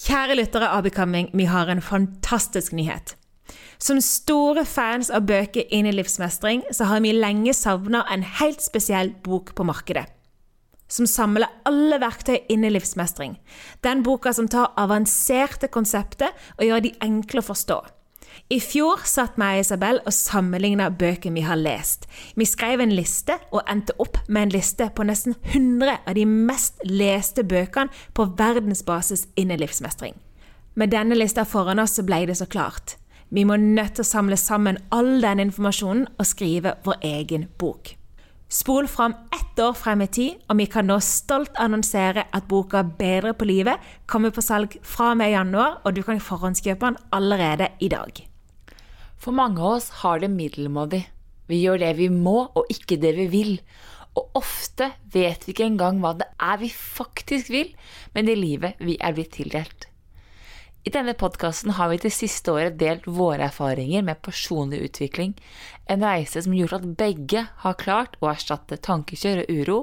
Kjære lyttere av Becoming, vi har en fantastisk nyhet. Som store fans av bøker innen livsmestring, så har vi lenge savna en helt spesiell bok på markedet. Som samler alle verktøy innen livsmestring. Den boka som tar avanserte konsepter og gjør de enkle å forstå. I fjor satt meg og Isabel og sammenligna bøkene vi har lest. Vi skrev en liste og endte opp med en liste på nesten 100 av de mest leste bøkene på verdensbasis innen livsmestring. Med denne lista foran oss så ble det så klart. Vi må nødt til å samle sammen all den informasjonen og skrive vår egen bok. Spol fram ett år frem i tid, og vi kan nå stolt annonsere at boka 'Bedre på livet' kommer på salg fra og med januar, og du kan forhåndskjøpe den allerede i dag. For mange av oss har det middelmådig. Vi gjør det vi må, og ikke det vi vil. Og ofte vet vi ikke engang hva det er vi faktisk vil med det livet vi er blitt tildelt. I denne podkasten har vi det siste året delt våre erfaringer med personlig utvikling, en reise som gjort at begge har klart å erstatte tankekjør og uro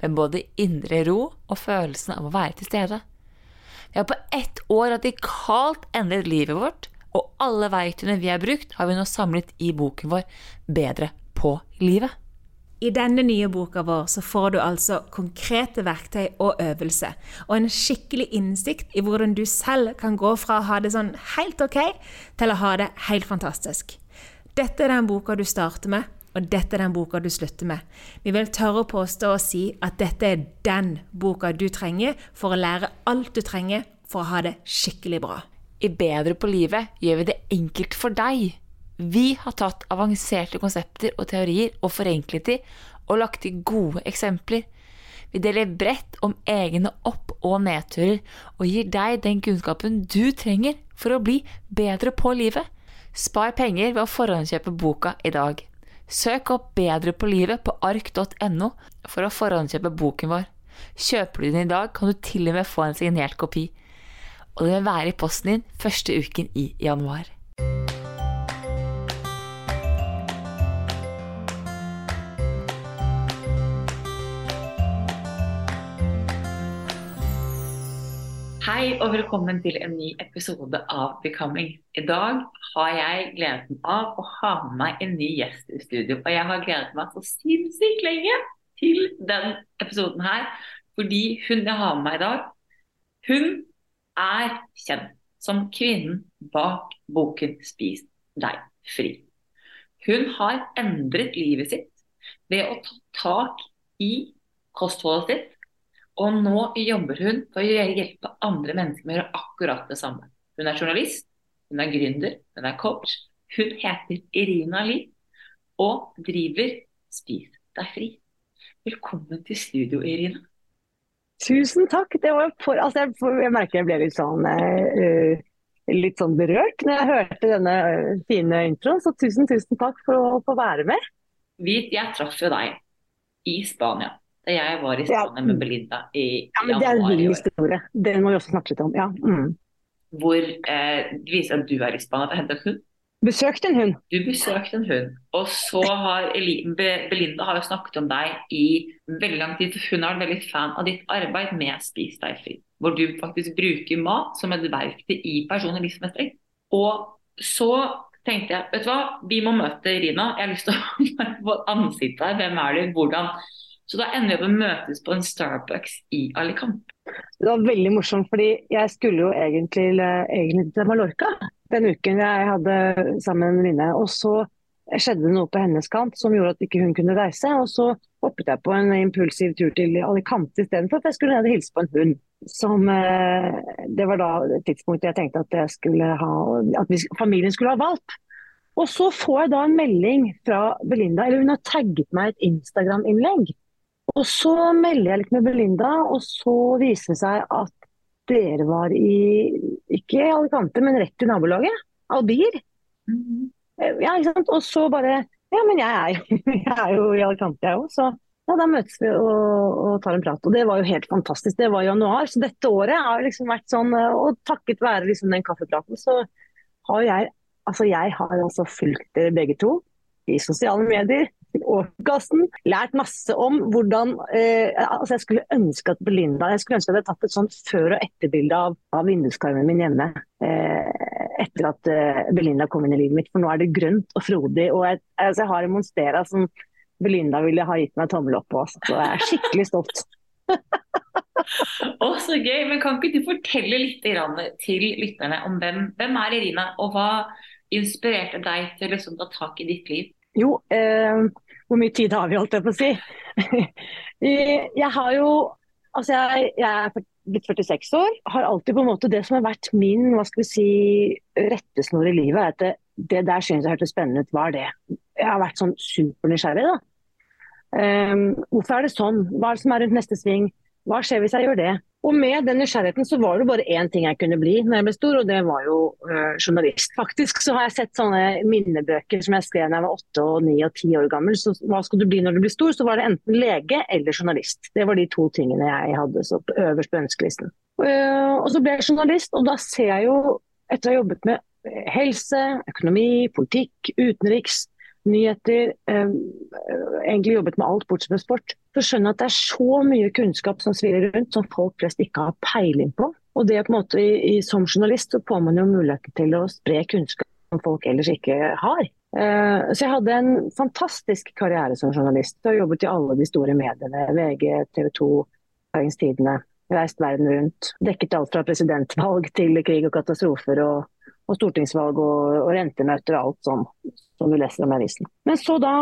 med både indre ro og følelsen av å være til stede. Vi har på ett år radikalt endret livet vårt, og alle verktøyene vi har brukt, har vi nå samlet i boken vår Bedre på livet. I denne nye boka vår så får du altså konkrete verktøy og øvelse, og en skikkelig innsikt i hvordan du selv kan gå fra å ha det sånn helt ok, til å ha det helt fantastisk. Dette er den boka du starter med, og dette er den boka du slutter med. Vi vil tørre å påstå og si at dette er den boka du trenger for å lære alt du trenger for å ha det skikkelig bra. I Bedre på livet gjør vi det enkelt for deg. Vi har tatt avanserte konsepter og teorier og forenklet de, og lagt til gode eksempler. Vi deler bredt om egne opp- og nedturer, og gir deg den kunnskapen du trenger for å bli bedre på livet. Spar penger ved å forhåndskjøpe boka i dag. Søk opp Bedre på livet på ark.no for å forhåndskjøpe boken vår. Kjøper du den i dag, kan du til og med få en signert kopi. Og den vil være i posten din første uken i januar. Hei og velkommen til en ny episode av Becoming. I dag har jeg gleden av å ha med meg en ny gjest i studio. Og jeg har gledet meg så sinnssykt lenge til den episoden her. Fordi hun jeg har med meg i dag, hun er kjent som kvinnen bak boken 'Spis deg fri'. Hun har endret livet sitt ved å ta tak i kostholdet sitt og nå jobber hun for å hjelpe andre mennesker med å gjøre akkurat det samme. Hun er journalist, hun er gründer, hun er coach. Hun heter Irina Lie og driver Spis deg fri. Velkommen til studio, Irina. Tusen takk. Det var for, altså jeg, jeg merker jeg ble litt sånn, uh, litt sånn berørt når jeg hørte denne fine introen. Så tusen, tusen takk for å få være med. Vi, jeg traff jo deg i Spania. Da jeg var i Spania ja. med Belinda i ja, men Det er en vill historie. Den må vi også snakke litt om. ja. Mm. Hvor eh, det viser at du er i Spania for å hente en hund. Besøkte en hund. Du besøkte en hund. Og så har Belinda har jo snakket om deg i veldig lang tid. for Hun er veldig fan av ditt arbeid med Spis deg fri. Hvor du faktisk bruker mat som et verktøy i personlig livsmestring. Og så tenkte jeg vet du hva, vi må møte Rina. Jeg har lyst til å få ansiktet her. Hvem er du? Hvordan? Så da ender vi opp å møtes på en Starbucks i Alicante. Det var veldig morsomt, fordi jeg skulle jo egentlig, egentlig til Mallorca den uken jeg hadde sammen med en venninne. Og så skjedde det noe på hennes kant som gjorde at ikke hun kunne reise. Og så hoppet jeg på en impulsiv tur til Alicante istedenfor, for jeg skulle ned og hilse på en hund. Som, eh, det var da tidspunktet jeg tenkte at, jeg ha, at vi, familien skulle ha valp. Og så får jeg da en melding fra Belinda, eller hun har tagget meg et Instagram-innlegg. Og så melder jeg litt med Belinda, og så viser det seg at dere var i ikke i Alicante, men rett i nabolaget. Albir. Mm. Ja, ikke sant? Og så bare Ja, men jeg er, jeg er jo i Alicante, jeg òg. Så ja, da møtes vi og, og, tar en prat. Og det var jo helt fantastisk. Det var i januar. Så dette året har liksom vært sånn Og takket være liksom den kaffepraten, så har jeg Altså, jeg har altså fulgt dere begge to i sosiale medier og podkasten. Lært masse om hvordan eh, altså Jeg skulle ønske at Belinda jeg skulle ønske at jeg hadde tatt et sånt før- og etterbilde av, av vinduskarmen min hjemme. Eh, etter at eh, Belinda kom inn i livet mitt. For nå er det grønt og frodig. Og jeg, altså jeg har en Monstera som Belinda ville ha gitt meg tommel opp på. Så jeg er skikkelig stolt. Å, så gøy. Men kan ikke du fortelle litt til lytterne om hvem, hvem er Irina, og hva inspirerte deg til liksom å ta tak i ditt liv? Jo, eh, hvor mye tid har vi, holdt jeg på å si. jeg har jo Altså, jeg, jeg, er blitt 46 år. Har alltid på en måte det som har vært min hva skal vi si, rettesnor i livet, er at det, det der synes jeg hørtes spennende ut. Hva er det? Jeg har vært sånn supernysgjerrig, da. Um, hvorfor er det sånn? Hva er det som er rundt neste sving? Hva skjer hvis jeg gjør det? Og med den nysgjerrigheten så var det bare én ting jeg kunne bli når jeg ble stor, og det var jo øh, journalist. Faktisk så har jeg sett sånne minnebøker som jeg skrev da jeg var åtte og ni og ti år gammel. Så hva skal du bli når du blir stor? Så var det enten lege eller journalist. Det var de to tingene jeg hadde så øverst på ønskelisten. Uh, og så ble jeg journalist, og da ser jeg jo, etter å ha jobbet med helse, økonomi, politikk, utenriks, nyheter, eh, egentlig jobbet med alt bortsett fra sport, så skjønner jeg at det er så mye kunnskap som svirrer rundt som folk flest ikke har peiling på. Og det på en måte i, i, Som journalist så får man jo muligheten til å spre kunnskap som folk ellers ikke har. Eh, så jeg hadde en fantastisk karriere som journalist. Har jobbet i alle de store mediene. VG, TV 2, Bergens Tidende. Reist verden rundt. Dekket alt fra presidentvalg til krig og katastrofer og og stortingsvalg og, og rentemøter og alt sånn som du leser om i avisen. Men så da,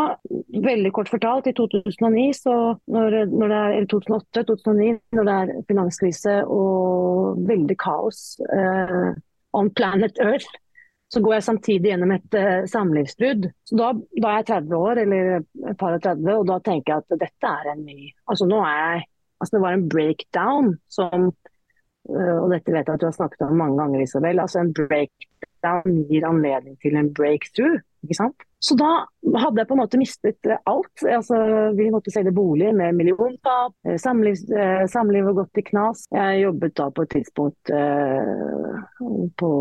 veldig kort fortalt, i 2009, så når, når det er, eller 2008-2009, når det er finanskrise og veldig kaos uh, on planet Earth, så går jeg samtidig gjennom et uh, samlivsbrudd. Så da, da, er jeg 30 år, eller et par og 30, og da tenker jeg at dette er en ny Altså nå er jeg Altså det var en breakdown som uh, og dette vet jeg at du har snakket om mange ganger, Isabel. altså En breakdown gir anledning til en breakthrough. Ikke sant? Så da hadde jeg på en måte mistet alt. Altså, vi måtte selge bolig med milliontap, eh, samliv, eh, samliv og gått i knas. Jeg jobbet da på et tidspunkt eh, på,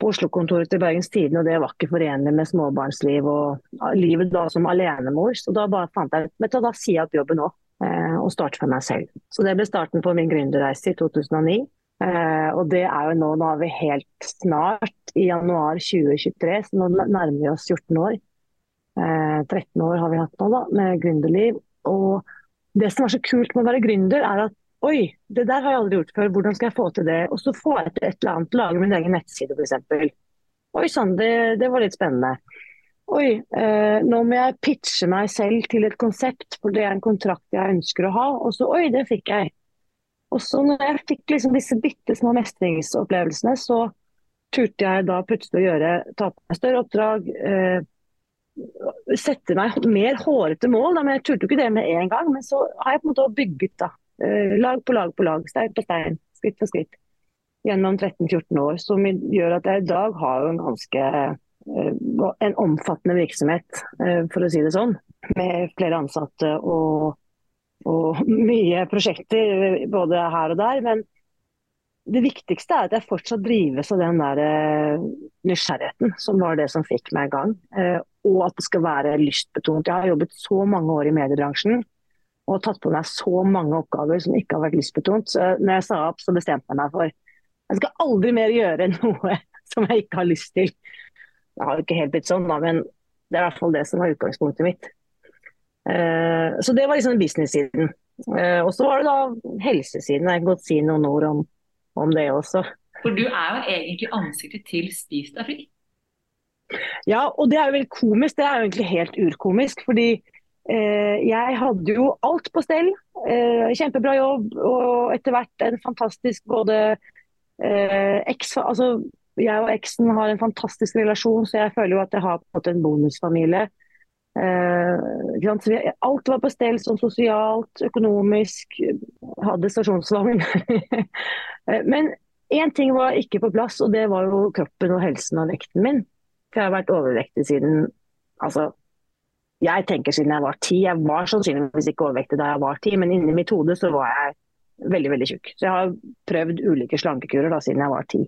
på Oslo-kontoret til Bergens Tidende, og det var ikke forenlig med småbarnsliv og livet da som alenemor. Så da bare fant jeg ut da sier jeg opp jobben nå eh, og starter for meg selv. Så det ble starten på min gründerreise i 2009. Eh, og det er jo nå, nå har vi helt snart i januar 2023, så nå nærmer vi oss 14 år. Eh, 13 år har vi hatt nå da, med gründerliv. Og det som er så kult med å være gründer, er at oi, det der har jeg aldri gjort før, hvordan skal jeg få til det? Og så får jeg til et eller annet, lage min egen nettside f.eks. Oi sann, det, det, var litt spennende. Oi, eh, nå må jeg pitche meg selv til et konsept, for det er en kontrakt jeg ønsker å ha. Og så oi, det fikk jeg. Og så når jeg fikk liksom disse bitte små mestringsopplevelsene, så turte jeg da plutselig å gjøre, ta på meg større oppdrag. Eh, sette meg mer hårete mål. Da. Men jeg turte jo ikke det med en gang. Men så har jeg på en måte bygget da, eh, lag på lag på lag, stein på stein, skritt for skritt. Gjennom 13-14 år, som gjør at jeg i dag har en ganske eh, en omfattende virksomhet, eh, for å si det sånn. Med flere ansatte og, og mye prosjekter både her og der. Men det viktigste er at jeg fortsatt drives av den der eh, nysgjerrigheten, som var det som fikk meg i gang. Eh, og at det skal være lystbetont. Jeg har jobbet så mange år i mediebransjen og tatt på meg så mange oppgaver som ikke har vært lystbetont. Så når jeg sa opp, så bestemte jeg meg for jeg skal aldri mer gjøre noe som jeg ikke har lyst til. Det har jo ikke helt blitt sånn, da, men det er i hvert fall det som var utgangspunktet mitt. Uh, så det var liksom business-siden. Og så var det da helsesiden. Jeg kan godt si noen ord om, om det også. For du er jo egentlig ansiktet til Spis deg fri. Ja, og det er jo veldig komisk. Det er jo egentlig helt urkomisk. Fordi eh, jeg hadde jo alt på stell. Eh, kjempebra jobb og etter hvert en fantastisk både eh, eks, altså, Jeg og eksen har en fantastisk relasjon, så jeg føler jo at jeg har fått en bonusfamilie. Eh, alt var på stell sånn sosialt, økonomisk. Hadde stasjonsvogn. Eh, men én ting var ikke på plass, og det var jo kroppen og helsen og vekten min. For jeg har vært overvektig siden altså, jeg tenker siden jeg var ti. Jeg var sannsynligvis ikke overvektig da jeg var ti, men inni mitt hode så var jeg veldig veldig tjukk. Så jeg har prøvd ulike slankekurer da, siden jeg var ti.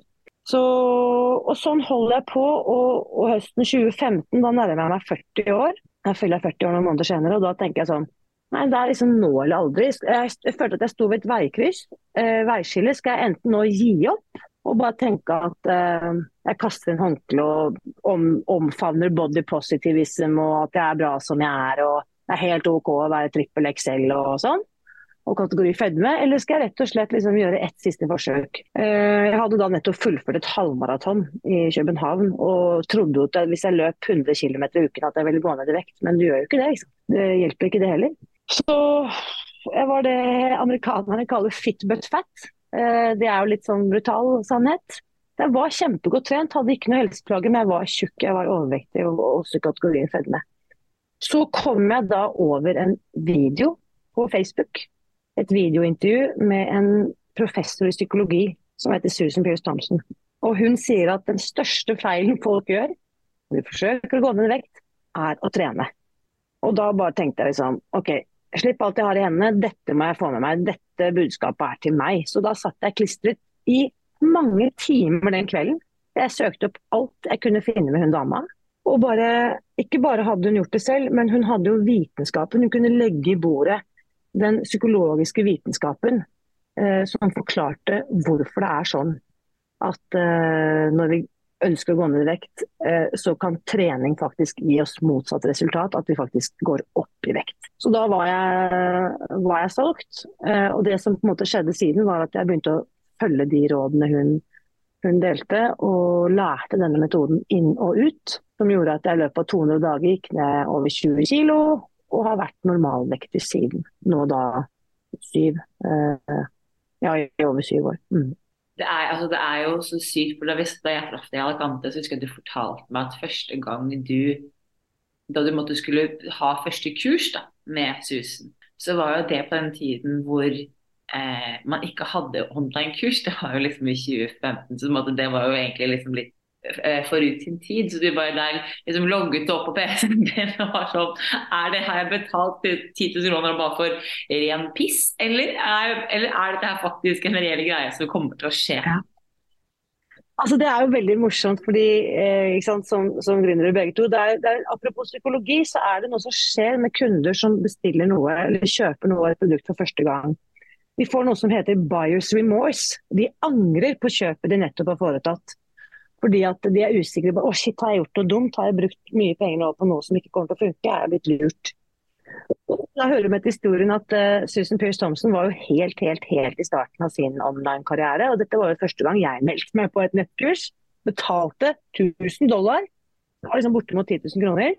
Så, og sånn holder jeg på. Og, og høsten 2015, da nærmer jeg meg 40 år. Jeg fyller 40 år noen måneder senere, og da tenker jeg sånn Nei, det er liksom nå eller aldri. Jeg, jeg følte at jeg sto ved et veikryss. Eh, veiskille. Skal jeg enten nå gi opp og bare tenke at eh, jeg kaster en håndkleet og om, omfavner body positivism og at jeg er bra som jeg er og det er helt OK å være trippel XL og sånn. Og kategori fedme, eller skal jeg rett og slett liksom gjøre ett siste forsøk? Eh, jeg hadde da nettopp fullført et halvmaraton i København og trodde at hvis jeg løp 100 km i uken at jeg ville gå ned i vekt, men du gjør jo ikke det. Liksom. Det hjelper ikke det heller. Så jeg var det amerikanerne kaller fit but fat. Eh, det er jo litt sånn brutal sannhet. Jeg var kjempegodt trent, hadde ikke noe helseplager, men jeg var tjukk, jeg var overvektig og også kategorien fedme. Så kom jeg da over en video på Facebook. Et videointervju med en professor i psykologi som heter Susan Pierce Thompson. Og hun sier at den største feilen folk gjør når de forsøker å gå ned i vekt, er å trene. Og da bare tenkte jeg liksom OK, slipp alt jeg har i hendene, dette må jeg få med meg. Dette budskapet er til meg. Så da satt jeg klistret i mange timer den kvelden. Jeg søkte opp alt jeg kunne finne med hun dama. Og bare, ikke bare hadde hun gjort det selv, men hun hadde jo vitenskapen. Hun kunne legge i bordet den psykologiske vitenskapen eh, som forklarte hvorfor det er sånn at eh, når vi ønsker å gå ned i vekt, eh, så kan trening faktisk gi oss motsatt resultat. At vi faktisk går opp i vekt. Så da var jeg, var jeg solgt. Eh, og det som på en måte skjedde siden, var at jeg begynte å følge de rådene hun, hun delte, og lærte denne metoden inn og ut. Som gjorde at jeg i løpet av 200 dager gikk ned over 20 kg, og har vært normalvektig siden. Nå da syv. Eh, ja, i over syv år. Mm det er, altså, det er, jo så sykt. for Da, da jeg traff deg i Alicante, så husker jeg du fortalte meg at første gang du da du måtte skulle ha første kurs da, med Susan, så var jo det på den tiden hvor eh, man ikke hadde online-kurs. Det var jo liksom i 2015, så det var jo egentlig liksom litt forut sin tid. Så du bare der liksom logget opp på PC-en din og var sånn Er det her jeg betalt 10 000 kroner bare for ren piss, eller er, eller er dette her faktisk en reell greie som kommer til å skje? Ja. Altså Det er jo veldig morsomt, fordi eh, sant, som, som gründere begge to. Det er, det er, apropos psykologi, så er det noe som skjer med kunder som bestiller noe eller kjøper noe et produkt for første gang. De får noe som heter buyers remorse. De angrer på kjøpet de nettopp har foretatt. Fordi at de er usikre på å shit, har jeg gjort noe dumt, har jeg brukt mye penger nå på noe som ikke kommer til å funke, er jeg blitt lurt. Da hører vi med til historien at uh, Susan Pierce Thompson var jo helt, helt, helt i starten av sin online-karriere. og Dette var jo første gang jeg meldte meg på et nettkurs. Betalte 1000 dollar. Var liksom bortimot 10 000 kroner.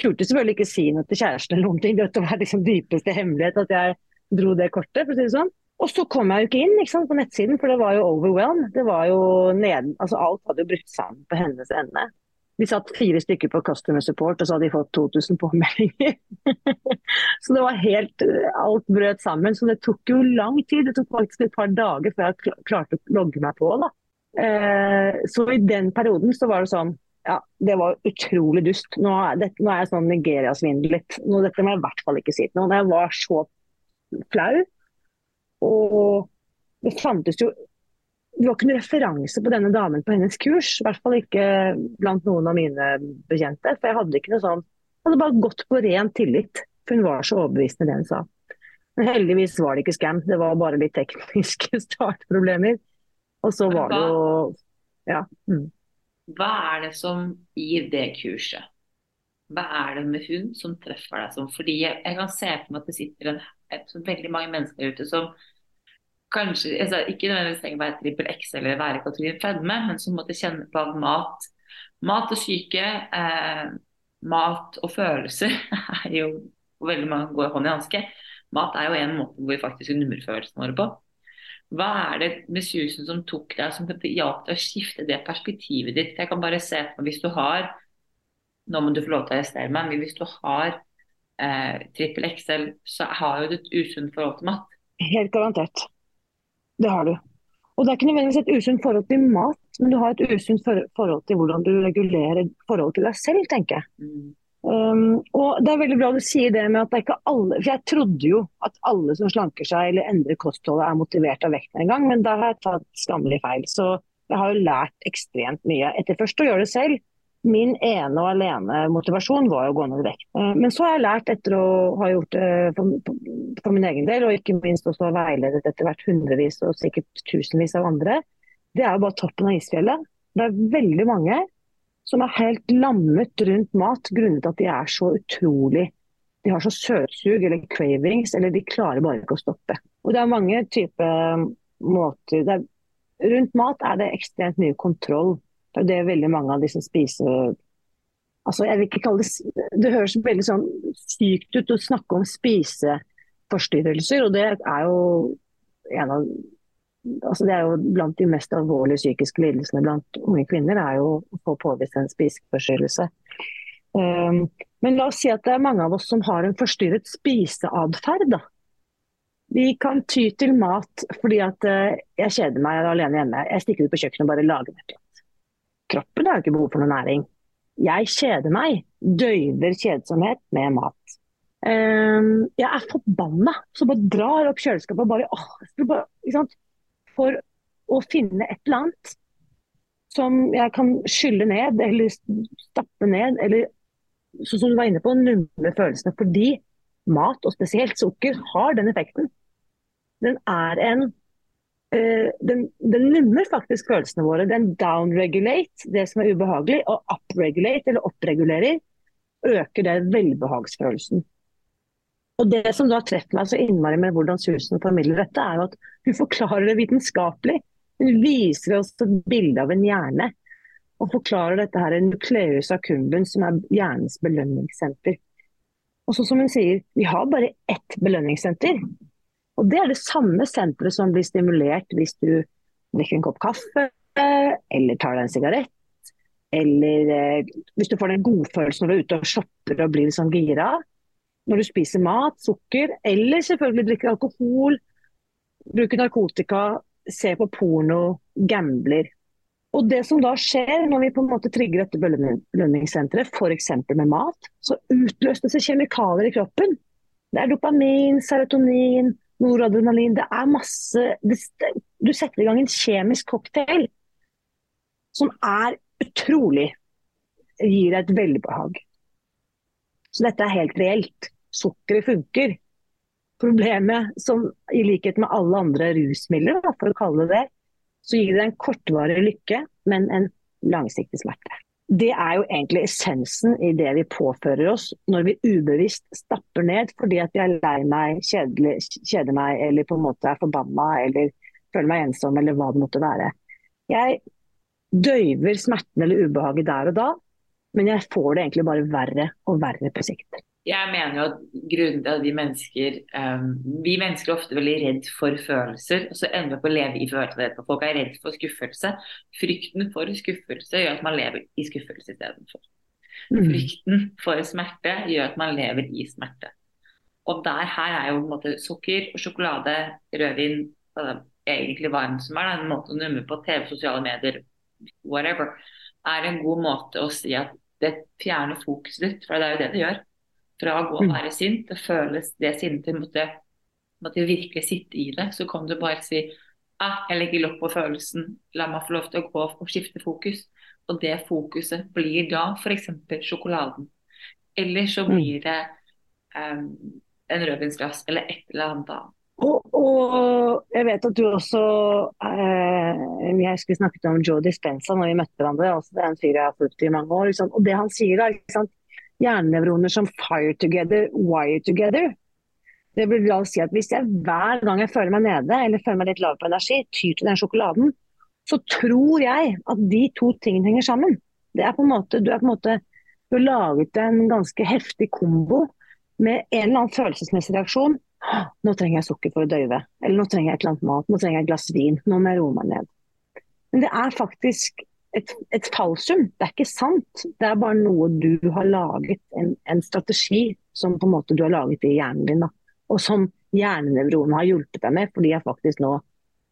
Turte selvfølgelig ikke si noe til kjæresten eller noen ting. Det var liksom dypeste hemmelighet at jeg dro det kortet, for å si det sånn. Og så kom jeg jo ikke inn ikke sant, på nettsiden, for det var jo overwhelm. Det var jo neden, altså Alt hadde jo brutt sammen på hennes ende. De satt fire stykker på customer support, og så hadde de fått 2000 påmeldinger. så det var helt Alt brøt sammen. Så det tok jo lang tid. Det tok faktisk et par dager før jeg klarte å logge meg på. da. Eh, så i den perioden så var det sånn ja, det var utrolig dust. Nå er, det, nå er jeg sånn Nigeria-svindlet. Dette må jeg i hvert fall ikke si til noen. Jeg var så flau. Og det fantes jo det var ikke noen referanse på denne damen på hennes kurs. I hvert fall ikke blant noen av mine bekjente. For jeg hadde ikke noe sånn Jeg hadde bare gått på ren tillit. For hun var så overbevisende det hun sa. Men heldigvis var det ikke scam. Det var bare litt tekniske startproblemer. Og så var det jo Ja. Mm. Hva er det som gir det kurset? Hva er det med hun som treffer deg sånn? Fordi jeg, jeg, kan se for meg at det sitter en, veldig mange mennesker ute som kanskje altså, Ikke nødvendigvis trenger å være trippel X eller være kategorien fedme, men som måtte kjenne på at mat, mat og syke, eh, mat og følelser er jo veldig mange går hånd i hanske. Mat er jo en måte hvor vi faktisk nummer følelsene våre på. Hva er det med susen som tok deg, som hjalp deg å skifte det perspektivet ditt? Jeg kan bare se på hvis du har Nå må du få lov til å arrestere meg, men hvis du har eh, trippel XL, så har jo du et usunt forhold til mat. Helt garantert. Det har du. Og det er ikke nødvendigvis et usunt forhold til mat, men du har et usunt forhold til hvordan du regulerer forholdet til deg selv, tenker jeg. Mm. Um, og det er veldig bra du sier det med at det er ikke alle For jeg trodde jo at alle som slanker seg eller endrer kostholdet er motivert av vekten en gang, men da har jeg tatt skammelig feil. Så jeg har jo lært ekstremt mye. Etter først å gjøre det selv, Min ene og alene motivasjon var å gå ned i vekt. Eh, men så har jeg lært etter å ha gjort det for, for, min egen del, og ikke minst også veiledet etter hvert hundrevis og sikkert tusenvis av andre, det er jo bare toppen av isfjellet. Det er veldig mange som er helt lammet rundt mat grunnet at de er så utrolig De har så søtsug eller cravings, eller de klarer bare ikke å stoppe. Og det er mange typer måter er, Rundt mat er det ekstremt mye kontroll. Det er det veldig mange av de som spiser altså jeg vil ikke kalle Det det høres veldig sånn sykt ut å snakke om spiseforstyrrelser, og det er jo en av altså Det er jo blant de mest alvorlige psykiske lidelsene blant unge kvinner er jo å få påvist en spiseforstyrrelse. Um, men la oss si at det er mange av oss som har en forstyrret spiseatferd. Vi kan ty til mat fordi at uh, jeg kjeder meg jeg er alene hjemme. Jeg stikker ut på kjøkkenet og bare lager noe. Kroppen har jo ikke behov for noe næring. Jeg kjeder meg. Døyver kjedsomhet med mat. Um, jeg er forbanna, så bare drar opp kjøleskapet og bare, åh, bare For å finne et eller annet som jeg kan skylle ned eller stappe ned, eller sånn som du var inne på, numre følelsene. Fordi mat, og spesielt sukker, har den effekten. Den er en den, den, nummer faktisk følelsene våre. Den downregulate det som er ubehagelig, og upregulate, eller oppregulerer, øker det velbehagsfølelsen. Og Det som da treffer meg så innmari med hvordan Susan formidler dette, er jo at hun forklarer det vitenskapelig. Hun viser oss et bilde av en hjerne, og forklarer dette her nucleus accumbens, som er hjernens belønningssenter. Og så som hun sier, vi har bare ett belønningssenter. Og Det er det samme senteret som blir stimulert hvis du drikker en kopp kaffe eller tar deg en sigarett. Eller eh, hvis du får den godfølelsen når du er ute og shopper og blir sånn gira. Når du spiser mat, sukker, eller selvfølgelig drikker alkohol, bruker narkotika, ser på porno, gambler. Og Det som da skjer når vi på en måte trigger dette belønningssenteret, f.eks. med mat, så utløses det kjemikalier i kroppen. Det er dopamin, serotonin, noradrenalin. Det er masse det, Du setter i gang en kjemisk cocktail som er utrolig Gir deg et velbehag. Så dette er helt reelt. Sukkeret funker. Problemet, som i likhet med alle andre rusmidler, for å kalle det det, så gir det en kortvarig lykke, men en langsiktig smerte det er jo egentlig essensen i det vi påfører oss når vi ubevisst stapper ned fordi at vi er lei meg, kjedelig, kjeder meg eller på en måte er forbanna eller føler meg ensom eller hva det måtte være. Jeg døyver smerten eller ubehaget der og da, men jeg får det egentlig bare verre og verre på sikt. Jeg mener jo at grunnen til at vi mennesker um, Vi mennesker er ofte veldig redd for følelser, og så ender vi på å leve i følelser. Folk er redd for skuffelse. Frykten for skuffelse gjør at man lever i skuffelse istedenfor. Mm. Frykten for smerte gjør at man lever i smerte. Og der her er jo på en måte sukker, sjokolade, rødvin, altså, egentlig hva som er en måte å numme på TV, sosiale medier, whatever, er en god måte å si at det fjerner fokuset ditt, for det er jo det det gjør fra å gå og mm. være sint til føles det sinnet måtte, måtte virkelig sitte i det, så kan du bare si ah, jeg legger lokk på følelsen, la meg få lov til å gå og skifte fokus. Og det fokuset blir da f.eks. sjokoladen. Eller så mm. blir det um, en rødvinsglass eller et eller annet annet. Og, og, jeg vet at du også eh, Jeg vi snakket om Joe Dispenza når vi møtte hverandre. Det er en fyr jeg har fulgt i mange år. Liksom. Og det han sier da, hjernenevroner som fire together, wire together. Det vil da si at Hvis jeg hver gang jeg føler meg nede eller føler meg litt lav på energi, tyr til den sjokoladen, så tror jeg at de to tingene henger sammen. Det er på en måte, du, er på en måte, du har laget en ganske heftig kombo med en eller annen følelsesmessig reaksjon. Nå trenger jeg sukker for å døyve. Eller nå trenger jeg et eller annet mat. Nå trenger jeg et glass vin. Nå må jeg roe meg ned. Men det er faktisk et, et falsum. Det er ikke sant. Det er bare noe du har laget, en, en, strategi som på en måte du har laget i hjernen din. Da. Og som hjernenevronene har hjulpet deg med, fordi jeg faktisk nå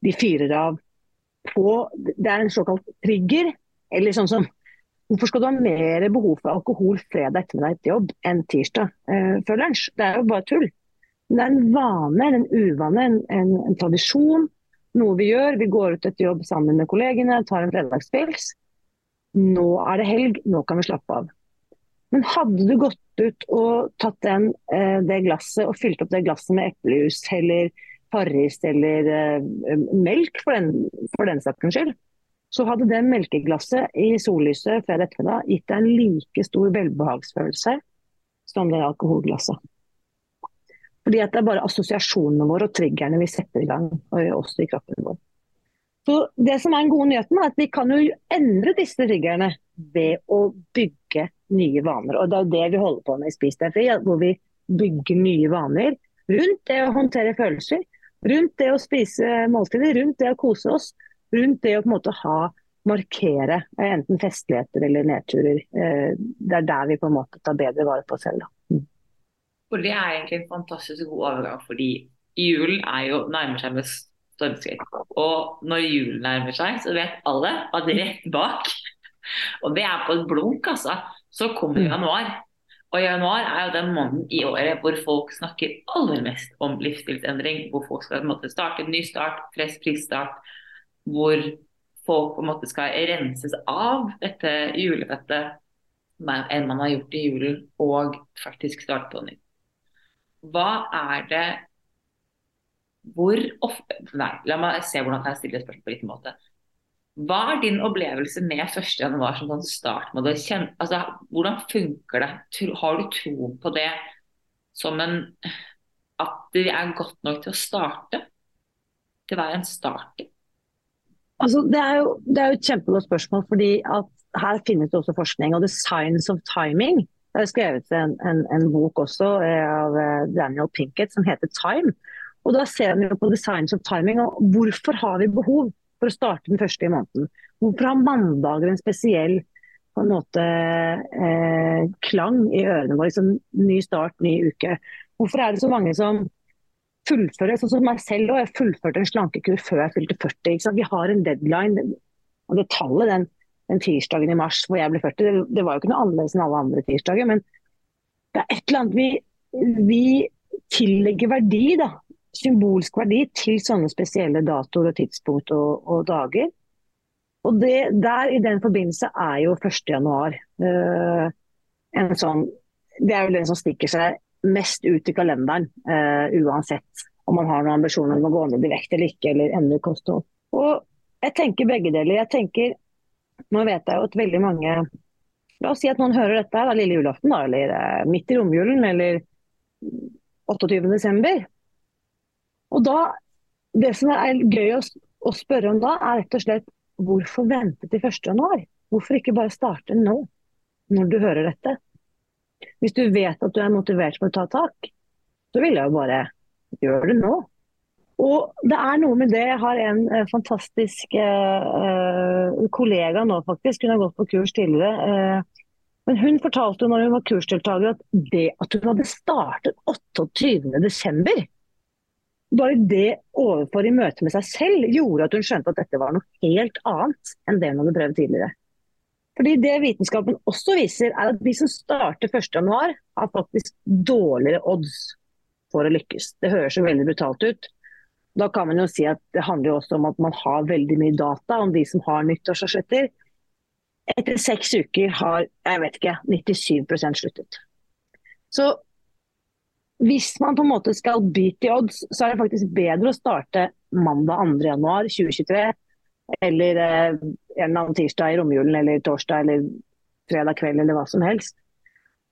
de fyrer av på Det er en såkalt trigger. Eller sånn som Hvorfor skal du ha mer behov for alkohol fredag ettermiddag etter jobb enn tirsdag eh, før lunsj? Det er jo bare tull. Det er en vane, en uvane, en, en, en tradisjon noe vi gjør. Vi går ut etter jobb sammen med kollegene, tar en fredagspils. Nå er det helg, nå kan vi slappe av. Men hadde du gått ut og tatt den, eh, det glasset og fylt opp det glasset med eplejus eller Farris eller uh, melk, for den, for den saks skyld, så hadde det melkeglasset i sollyset fredag ettermiddag gitt deg en like stor velbehagsfølelse som det alkoholglasset. Fordi at det er bare assosiasjonene våre og triggerne vi setter i gang, også i kroppen vår. Så Det som er den gode nyheten, er at vi kan jo endre disse triggerne ved å bygge nye vaner. Og Det er jo det vi holder på med i Spis deg fri, hvor vi bygger nye vaner rundt det å håndtere følelser, rundt det å spise måltider, rundt det å kose oss, rundt det å på en måte ha markere enten festligheter eller nedturer. Eh, det er der vi på en måte tar bedre vare på oss selv. Da. Og det er egentlig en fantastisk god overgang, fordi julen er jo nærmer seg med stormskritt. Og når julen nærmer seg, så vet alle at rett bak, og det er på et blunk, altså, så kommer mm. januar. Og januar er jo den måneden i året hvor folk snakker aller mest om livsstilsendring. Hvor folk skal måte, starte en ny start, frisk prisstart. Hvor folk på en måte skal renses av dette julefettet enn man har gjort i julen, og faktisk starte på nytt hva er det Hvor ofte Nei, la meg se hvordan jeg stiller spørsmål på riktig måte. Hva er din opplevelse med 1.1. som sånn startmåte? Altså, hvordan funker det? Har du tro på det som en At det er godt nok til å starte? Til å være en starter? Altså, det, er jo, det er jo et kjempegodt spørsmål, fordi at her finnes det også forskning. Og the science of timing det er skrevet en, en, en, bok også eh, av eh, Daniel Pinkett som heter 'Time'. Og Da ser vi på designs of timing. og Hvorfor har vi behov for å starte den første i måneden? Hvorfor har mandager en spesiell på en måte eh, klang i ørene våre? Liksom, ny start, ny uke. Hvorfor er det så mange som fullfører, sånn som meg selv, og jeg fullførte en slankekur før jeg fylte 40. Vi har en deadline. og det tallet, den den tirsdagen i mars hvor jeg ble 40. Det, det var jo ikke noe annerledes enn alle andre tirsdager. Men det er et eller annet vi, vi tillegger verdi, da. Symbolsk verdi til sånne spesielle datoer og tidspunkt og, og dager. Og det, der i den forbindelse er jo 1.1 uh, en sånn Det er jo den som stikker seg mest ut i kalenderen, uh, uansett om man har noen ambisjoner om å gå ned i vekt eller ikke, eller endre kosthold. Og jeg tenker begge deler. Jeg tenker nå vet jeg jo at veldig mange La oss si at noen hører dette da, lille julaften, da, eller eh, midt i romjulen, eller 28.12. Og da, Det som er gøy å, å, spørre om da, er rett og slett hvorfor vente til 1.1? Hvorfor ikke bare starte nå, når du hører dette? Hvis du vet at du er motivert for å ta tak, så vil jeg jo bare gjøre det nå. Og det er noe med det. Jeg har en uh, fantastisk eh, kollega nå, faktisk. Hun har gått på kurs tidligere. Eh, men hun fortalte når hun var kursdeltaker at det at hun hadde startet 28.12. Bare det overfor i møte med seg selv gjorde at hun skjønte at dette var noe helt annet enn det hun hadde prøvd tidligere. Fordi Det vitenskapen også viser, er at de som starter 1.1, har faktisk dårligere odds for å lykkes. Det høres jo veldig brutalt ut. Da kan man jo si at det handler også om at man har veldig mye data om de som har nyttårsforsetter. Etter seks uker har jeg vet ikke, 97% sluttet. Så hvis man på en måte skal beat the odds, så er det faktisk bedre å starte mandag 2.1.2023 eller eh, en eller annen tirsdag i romjulen eller torsdag eller fredag kveld eller hva som helst.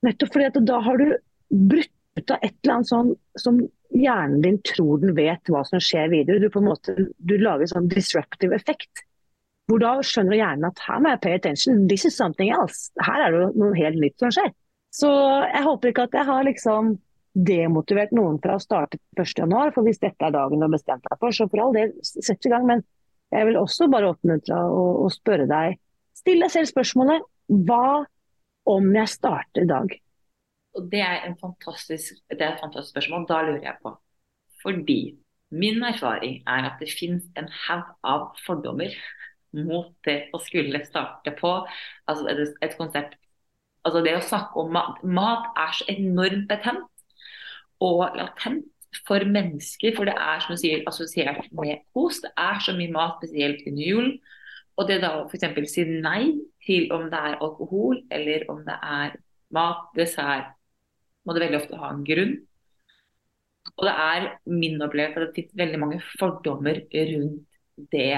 Nettopp fordi at da har du brutt ut av et eller annet sånn som hjernen din tror den vet hva som skjer videre. Du på en måte, du lager sånn disruptive effekt. Hvor da skjønner hjernen at her må jeg pay attention, this is something else. Her er det noe helt nytt som skjer. Så jeg håper ikke at jeg har liksom demotivert noen fra å starte 1.1, for hvis dette er dagen du har bestemt deg for, så for all del, sett i gang. Men jeg vil også bare oppmuntre og, og spørre deg, still deg selv spørsmålet hva om jeg starter i dag? Og det er, fantastisk, det er et fantastisk spørsmål. Da lurer jeg på. Fordi min erfaring er at det finnes en haug av fordommer mot det å skulle starte på altså et, et konsept. Altså det å snakke om mat. Mat er så enormt betent og latent for mennesker, for det er som du sier, assosiert med kos. Det er så mye mat, spesielt under jul. Og det da å f.eks. si nei til om det er alkohol, eller om det er mat, dessert, må det veldig ofte ha en grunn. Og det er min opplevelse at det finnes veldig mange fordommer rundt det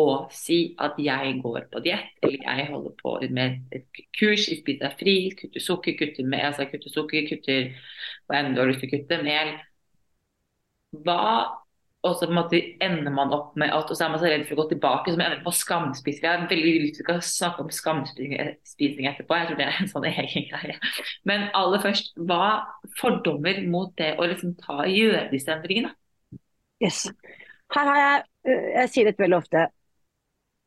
å si at jeg går på diett, eller jeg holder på med et kurs i spiser fri, kutter sukker, kutter, mel, altså kutter sukker, kutter hva enn du har lyst til å kutte, mel. Hva og så på en måte ender man opp med at og så er man så redd for å gå tilbake, så man ender på skamspising. Jeg har veldig lyst til å snakke om skamspising etterpå, jeg tror det er en sånn egen greie. Men aller først, hva fordommer mot det å liksom ta, gjøre disse endringene? Yes. Her har jeg, eh, jeg sier dette veldig ofte,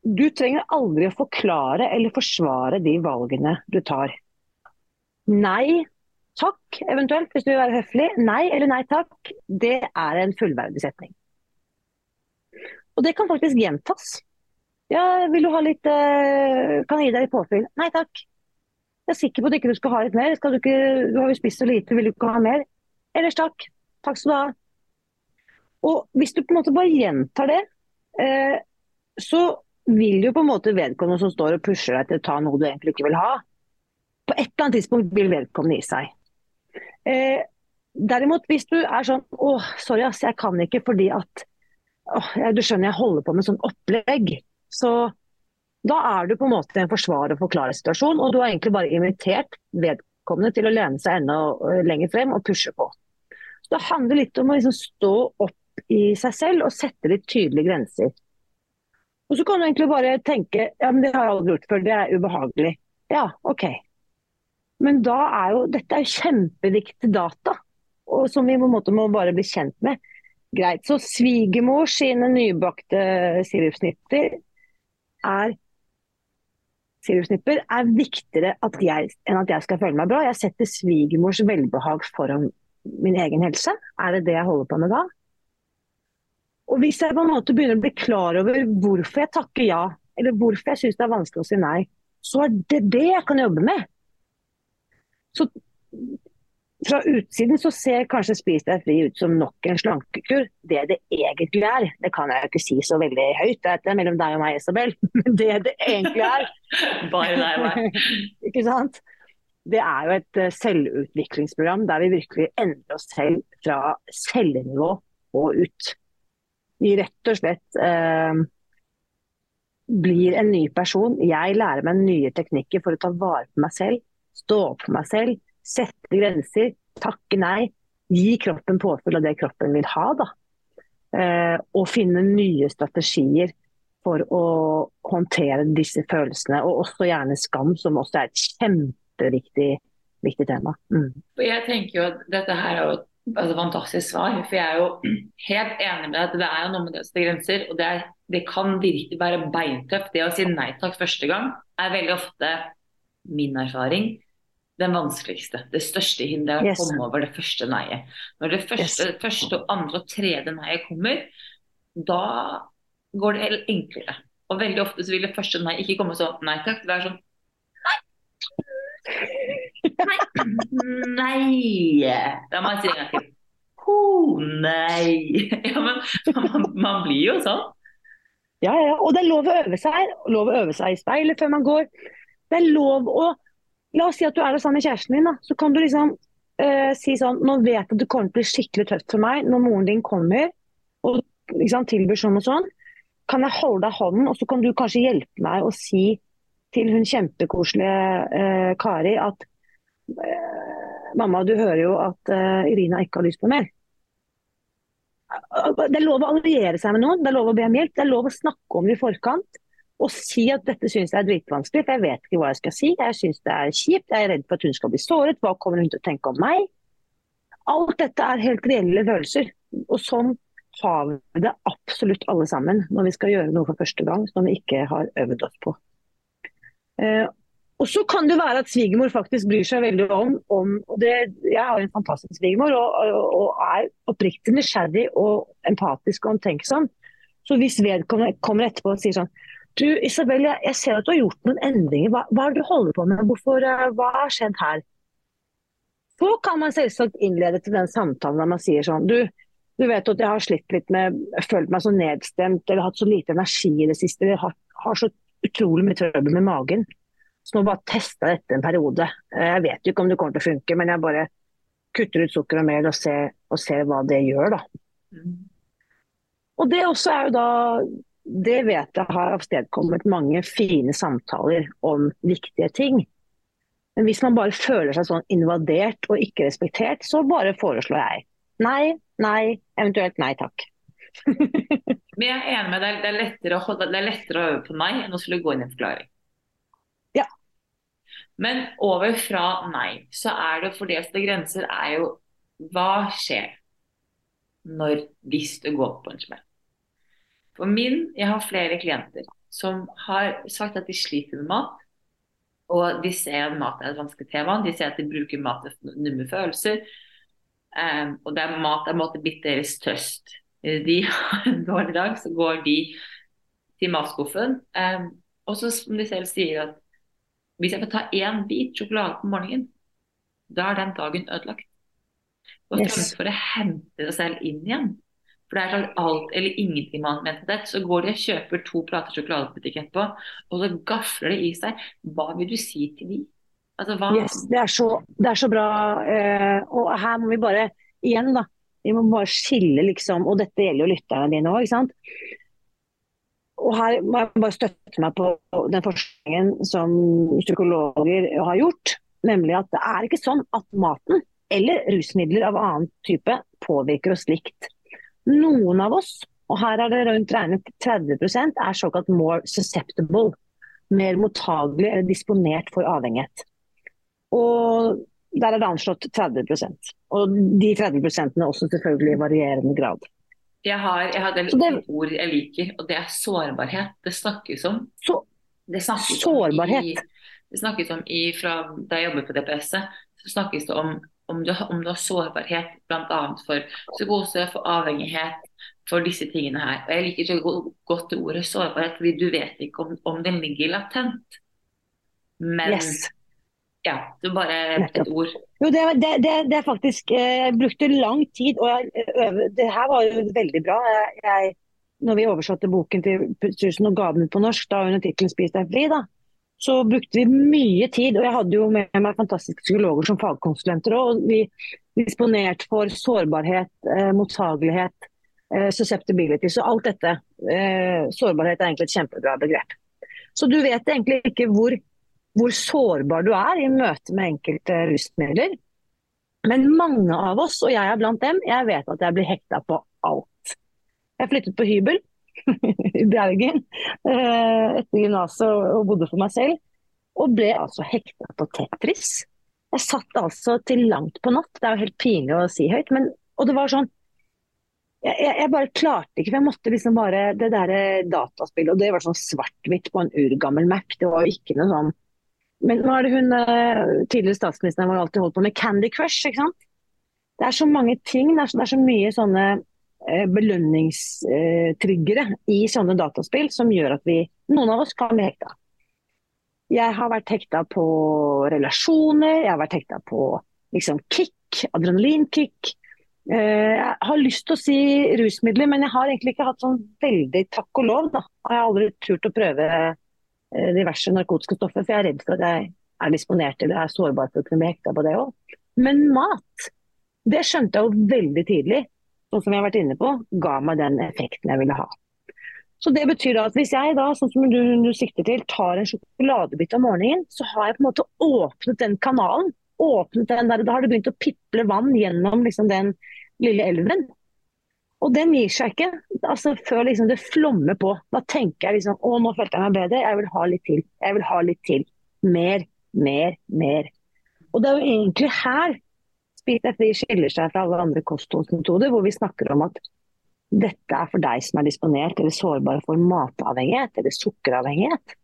du trenger aldri å forklare eller forsvare de valgene du tar. Nei takk, eventuelt, hvis du vil være høflig. Nei eller nei takk, det er en fullverdig setning. Og det kan faktisk gjentas. Ja, vil du ha litt uh, Kan jeg gi deg litt påfyll? Nei takk. Jeg er sikker på at du ikke skal ha litt mer. Du, ikke, du, har jo spist så lite, vil du ikke ha mer? Ellers takk. Takk skal du ha. Og hvis du på en måte bare gjentar det, eh, så vil jo på en måte vedkommende som står og pusher deg til å ta noe du egentlig ikke vil ha, på et eller annet tidspunkt vil vedkommende gi seg. Eh, derimot, hvis du er sånn Å, sorry, ass, jeg kan ikke fordi at åh, Du skjønner, jeg holder på med sånn opplegg. Så da er du på en måte en forsvarer og forklarer situasjonen, og du har egentlig bare invitert vedkommende til å lene seg enda eh, lenger frem og pushe på. Så Det handler litt om å liksom stå opp i seg selv og sette litt tydelige grenser. Og Så kan du egentlig bare tenke ja, men det har jeg aldri gjort før, det er ubehagelig. Ja, OK. Men da er jo dette er kjempeviktig data, og som vi på en måte må bare bli kjent med. Greit. Så svigermor sine nybakte sirupsnipper er sirupsnipper er viktigere at jeg, enn at jeg skal føle meg bra. Jeg setter svigermors velbehag foran min egen helse. Er det det jeg holder på med da? Og Hvis jeg på en måte begynner å bli klar over hvorfor jeg takker ja, eller hvorfor jeg syns det er vanskelig å si nei, så er det det jeg kan jobbe med. Så fra utsiden så ser kanskje Spis deg fri ut som nok en slankekur. Det det egentlig er, det kan jeg jo ikke si så veldig høyt, det er mellom deg og meg, Isabel. Men det det egentlig er Bare deg og meg. ikke sant? Det er jo et eh, selvutviklingsprogram der vi virkelig endrer oss selv fra cellenivå og ut. Vi rett og slett eh, blir en ny person. Jeg lærer meg nye teknikker for å ta vare på meg selv stå opp for meg selv, sette grenser, takke nei. Gi kroppen påfyll av det kroppen vil ha. da. Eh, og finne nye strategier for å håndtere disse følelsene. Og også gjerne skam, som også er et kjempeviktig viktig tema. Mm. Jeg tenker jo at dette her er jo et altså, fantastisk svar, for jeg er jo helt enig med deg at det er jo noe med det sette grenser. Og det, er, det kan virkelig være beintøft. Det å si nei takk første gang er veldig ofte min erfaring den vanskeligste. Det største hinderet er å Yes. komme over det første nei-et. Når det første, Yes. første, og andre og tredje nei-et kommer, da går det helt enklere. Og veldig ofte så vil det første nei ikke komme sånn nei takk. Det er sånn nei. Nei. Nei. Da må jeg si det en gang til. Ho, nei. Ja, men man, man blir jo sånn. Ja, ja, og det er lov å øve seg. Lov å øve seg i speilet før man går. Det er lov å La oss si at du er sammen med kjæresten din. da. Så kan du liksom uh, si sånn Nå vet jeg at det kommer til å bli skikkelig tøft for meg når moren din kommer og liksom, tilbyr sånn og sånn. Kan jeg holde deg hånden, og så kan du kanskje hjelpe meg å si til hun kjempekoselige uh, Kari at uh, Mamma, du hører jo at Irina ikke har lyst på mer. Det er lov å alliere seg med noen, det er lov å be om hjelp, det er lov å snakke om det i forkant. Og si at dette syns jeg er dritvanskelig, for jeg vet ikke hva jeg skal si. Jeg syns det er kjipt, jeg er redd for at hun skal bli såret. Hva kommer hun til å tenke om meg? Alt dette er helt reelle følelser. Og sånn har vi det absolutt alle sammen når vi skal gjøre noe for første gang som vi ikke har øvd oss på. Eh, og så kan det være at svigermor faktisk bryr seg veldig om, om det, Jeg har en fantastisk svigermor og, og, og er oppriktig nysgjerrig og empatisk og omtenksom. Så hvis vedkommende kommer etterpå og sier sånn Du Isabel, jeg, jeg ser at du har gjort noen endringer. Hva, hva er det du holder på med? Hvorfor, eh, hva har skjedd her? Så kan man selvsagt innlede til den samtalen der man sier sånn Du, du vet at jeg har slitt litt med Følt meg så nedstemt eller hatt så lite energi i det siste. Jeg har, har så utrolig mye trøbbel med magen. Så nå bare testa dette en periode. Eh, Jeg vet jo ikke om det kommer til å funke, men jeg bare kutter ut sukker og mel og ser, og ser hva det gjør, da. Og det også er jo da Det vet jeg har avstedkommet mange fine samtaler om viktige ting. Men hvis man bare føler seg sånn invadert og ikke respektert, så bare foreslår jeg nei, nei, eventuelt nei takk. Men jeg er enig med deg, det er lettere å, holde, det er lettere å øve på nei enn å skulle gå inn i en forklaring. Ja. Men over fra nei, så er det fordelte det er grenser, er jo hva skjer når hvis du går på en smell? For min, jeg har flere klienter som har sagt at de sliter med mat. Og de ser at mat er et vanskelig tema. De ser at de bruker mat til numme følelser. Um, og det er mat er måte blitt deres trøst. De har en dårlig dag, så går de til matskuffen. Um, og så som de selv sier at hvis jeg får ta én bit sjokolade på morgenen, da er den dagen ødelagt. Og Yes. fremfor å hente seg selv inn igjen, for det er sånn alt eller ingenting man mente det, så går de og kjøper to plater sjokoladebutikk på etterpå, og så gafler det i seg. Hva vil du si til de? Altså, hva? Yes, det, er så, det er så bra. Uh, og her må vi bare, igjen da, vi må bare skille liksom, og dette gjelder jo lytterne dine òg, ikke sant. Og her må jeg bare støtte meg på den forskningen som psykologer har gjort. Nemlig at det er ikke sånn at maten eller rusmidler av annen type påvirker oss likt. Noen av oss, og her er det rundt regnet 30% er såkalt more susceptible. Mer mottagelig eller disponert for avhengighet. Og der er det anslått 30% Og de 30 er også selvfølgelig i varierende grad. Jeg har, jeg har det- ord jeg liker, og det er sårbarhet. Det snakkes om. Så Det snakkes Sårbarhet. Om i, det snakkes om i, fra da jeg jobbet på DPS-et, så snakkes det om om du, om du har sårbarhet bl.a. for psykose, for avhengighet, for disse tingene her. Og Jeg liker ikke godt det ordet sårbarhet, fordi du vet ikke om, om den ligger latent. Men yes. ja, det er bare et ord. Jo, det, det, det, er faktisk eh, Jeg brukte lang tid, og jeg øve, det her var jo veldig bra. Jeg, jeg, når vi oversatte boken til Tusen og ga den ut på norsk, da under tittelen 'Spis deg fri', da, så brukte vi mye tid. Og jeg hadde jo med meg fantastiske psykologer som fagkonsulenter òg. Og vi disponerte for sårbarhet, eh, mottagelighet, eh, susceptibility. Så alt dette. Eh, sårbarhet er egentlig et kjempebra begrep. Så du vet egentlig ikke hvor hvor sårbar du er i møte med enkelte rusmidler. Men mange av oss, og jeg er blant dem, jeg vet at jeg blir hekta på alt. Jeg flyttet på hybel i Bergen eh, etter gymnaset og bodde for meg selv. Og ble altså hekta på Tetris. Jeg satt altså til langt på natt, det er jo helt pinlig å si høyt, men, og det var sånn jeg, jeg, bare klarte ikke, for jeg måtte liksom bare Det der dataspillet, og det var sånn svart-hvitt på en urgammel Mac. Det var jo ikke noe sånn Men nå er det hun eh, tidligere statsministeren har alltid holdt på med Candy Crush, ikke sant. Det er så mange ting, det er så, det er så mye sånne eh, belønningstriggere i sånne dataspill som gjør at vi, noen av oss kan bli hekta. Jeg har vært hekta på relasjoner, jeg har vært hekta på liksom, kick, adrenalinkick. Eh, jeg har lyst til å si rusmidler, men jeg har egentlig ikke hatt sånn veldig takk og lov. Da. Jeg har aldri turt å prøve eh, diverse narkotiske stoffer, for jeg er redd for at jeg er disponert eller er sårbar for å kunne bli hekta på det òg. Men mat, det skjønte jeg jo veldig tidlig, sånn som jeg har vært inne på, ga meg den effekten jeg ville ha. Så det betyr at Hvis jeg da, sånn som du, du sikter til, tar en sjokoladebit om morgenen, så har jeg på en måte åpnet den kanalen. åpnet den der, Da har det begynt å piple vann gjennom liksom, den lille elven. Og den gir seg ikke altså, før liksom, det flommer på. Da tenker jeg liksom å nå følte jeg meg bedre, jeg vil ha litt til. Jeg vil ha litt til. Mer, mer, mer. Og det er jo egentlig her Spis dette skiller seg fra alle andre kostholdsmetoder, hvor vi snakker om at dette er for deg som er disponert eller sårbar for matavhengighet eller sukkeravhengighet.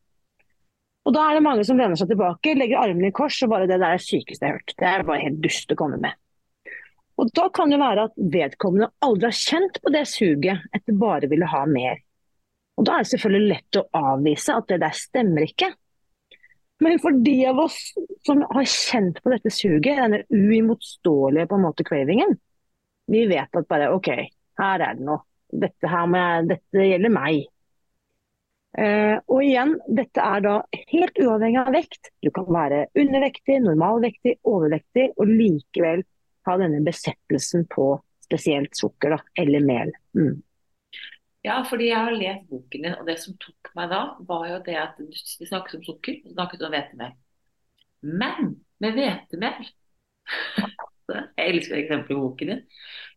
Og Da er det mange som lener seg tilbake, legger armene i kors og bare det der er sykeste jeg har hørt. Det er bare helt dust å komme med. Og Da kan det være at vedkommende aldri har kjent på det suget etter bare ville ha mer. Og Da er det selvfølgelig lett å avvise at det der stemmer ikke. Men for de av oss som har kjent på dette suget, denne uimotståelige på en måte cravingen, vi vet at bare OK, her er det noe. Dette, jeg, dette gjelder meg. Eh, og igjen, dette er da helt uavhengig av vekt. Du kan være undervektig, normalvektig, overvektig og likevel ha denne besettelsen på spesielt sukker da, eller mel. Mm. Ja, fordi jeg har lest boken din, og det som tok meg da, var jo det at du snakket om sukker, du snakket om hvetemel. Men med hvetemel Jeg elsker eksempelet i boken din.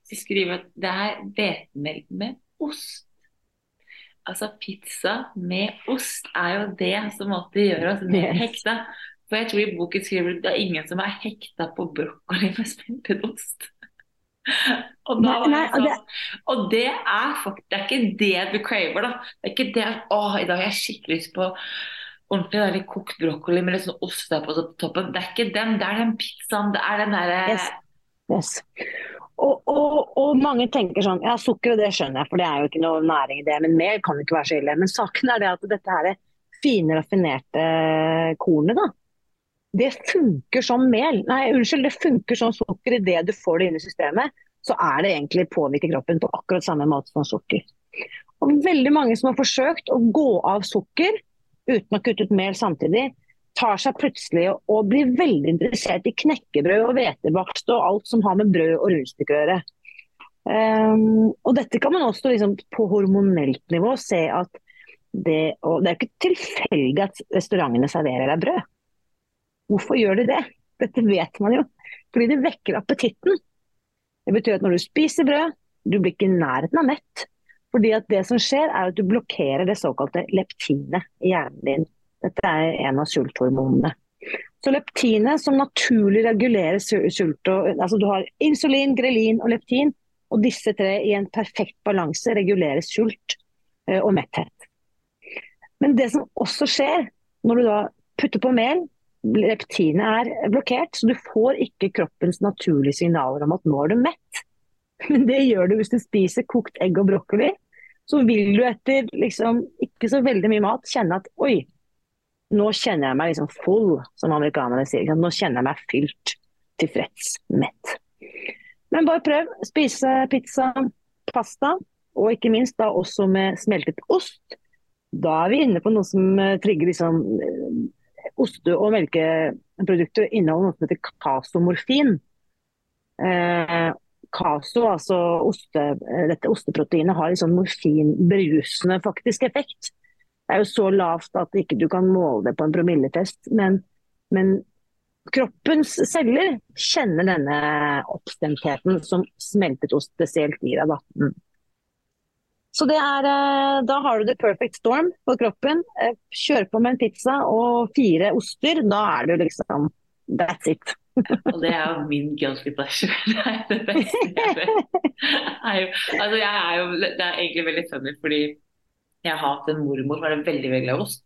Så skriver at det er hvetemel med ost. Altså pizza med ost er jo det som måtte gjøre oss mer hekta. For jeg tror i boken skriver at det er ingen som er hekta på brokkoli med smeltet ost. og, nei, nei, og, det, og, det, er faktisk Det er ikke det du craver, da. Det er ikke det at å, i dag har jeg skikkelig lyst på ordentlig deilig kokt brokkoli med litt sånn ost der på toppen. Det er ikke den, det er den pizzaen. Det er den derre yes. yes. Og, og, og, mange tenker sånn Ja, sukker, og det skjønner jeg, for det er jo ikke noe næring i det. Men mer kan ikke være så ille. Men saken er det at dette her fine, raffinerte kornet, da. Det funker som mel. Nei, unnskyld, det funker som sukker idet du får det inn i systemet. Så er det egentlig påvirker kroppen på akkurat samme måte som sukker. Og veldig mange som har forsøkt å gå av sukker uten å kutte ut mel samtidig, tar seg plutselig og blir veldig interessert i knekkebrød og hvetebakst og alt som har med brød og rundstykker å gjøre. Um, og dette kan man også liksom, på hormonelt nivå se at det, og det er ikke tilfeldig at restaurantene serverer deg brød. Hvorfor gjør de det? Dette vet man jo. Fordi det vekker appetitten. Det betyr at når du spiser brød, du blir ikke i nærheten av mett. Fordi at det som skjer er at du blokkerer det såkalte leptinet i hjernen din. Dette er en av sulthormonene. Så leptinet som naturlig regulerer sult altså Du har insulin, grelin og leptin. Og disse tre i en perfekt balanse regulerer sult eh, og metthet. Men det som også skjer når du da putter på mel, leptinet er blokkert, så du får ikke kroppens naturlige signaler om at nå er du mett. Men det gjør du hvis du spiser kokt egg og brokkoli. Så vil du etter liksom, ikke så veldig mye mat kjenne at oi, nå kjenner jeg meg liksom full, som amerikanerne sier. Nå kjenner jeg meg fylt, tilfreds, mett. Men bare prøv. Spise pizza, pasta, og ikke minst da også med smeltet ost. Da er vi inne på noe som eh, trigger liksom eh, Oste- og melkeprodukter inneholder noe som heter kasomorfin. Eh, kaso, altså oste, eh, dette osteproteinet, har en sånn morfinbrusende faktisk effekt. Det er jo så lavt at ikke du kan måle det på en promilletest. Men, men kroppens celler kjenner denne oppstemtheten som smeltet ost spesielt gir deg. Så det er, eh, Da har du the perfect storm på kroppen. Eh, kjør på med en pizza og fire oster. Da er du liksom That's it. Og det er jo min guilty pleasure. Det er det beste jeg vet. Altså jeg er jo, det er egentlig veldig funny, fordi jeg har hatt en mormor som er veldig veldig glad i ost.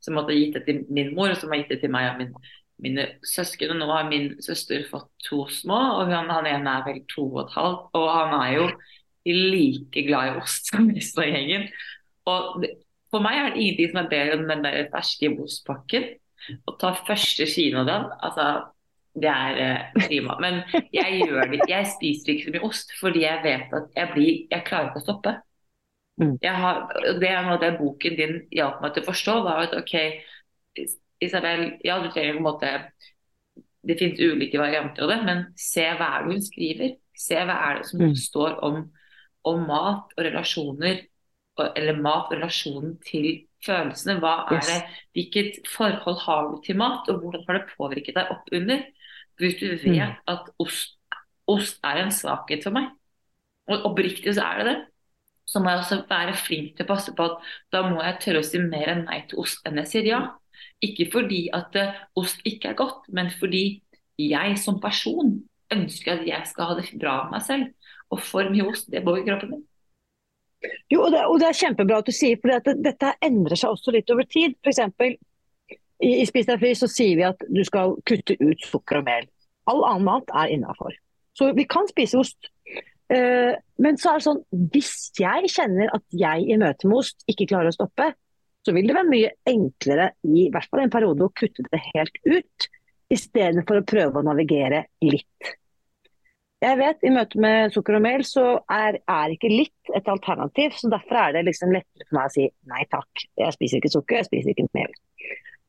Som hadde gitt det til min mor, og som har gitt det til meg og min, mine søsken. Og nå har min søster fått to små, og han, han ene er vel to og et halvt. Og han er jo like glad i ost som resten av gjengen. Og for meg er det ingenting som er bedre enn den der ferske ostpakken. Å ta første skien av den, altså det er eh, prima. Men jeg gjør det Jeg spiser ikke så mye ost fordi jeg vet at jeg blir Jeg klarer ikke å stoppe. Mm. Jeg har, det er noe det boken din hjalp meg til å forstå, var at OK, Isabel, ja du trenger på en måte Det finnes ulike varianter av det, men se hva er det hun skriver. Se hva er det som Mm. står om, om mat og relasjoner, eller mat og relasjonen til følelsene. Hva er det, Hvilket forhold har du til mat, og hvordan har det påvirket deg opp under? Hvis du vet Mm. at ost, ost er en svakhet for meg, og oppriktig så er det det, så må jeg også være flink til å passe på at da må jeg tørre å si mer enn nei til ost enn jeg sier ja. Ikke fordi at eh, ost ikke er godt, men fordi jeg som person ønsker at jeg skal ha det bra med meg selv. Og for mye ost, det bor i kroppen din. Jo, og det, og det er kjempebra at du sier, for dette, dette endrer seg også litt over tid. F.eks. i, i Spis deg fri så sier vi at du skal kutte ut sukker og mel. All annen mat er innafor. Så vi kan spise ost. Eh, men så er det sånn, hvis jeg kjenner at jeg i møte med ost ikke klarer å stoppe, så vil det være mye enklere i hvert fall en periode å kutte det helt ut, istedenfor å prøve å navigere litt. Jeg vet i møte med sukker og mel så er, er ikke litt et alternativ. så Derfor er det liksom lettere for meg å si nei takk. Jeg spiser ikke sukker, jeg spiser ikke mel.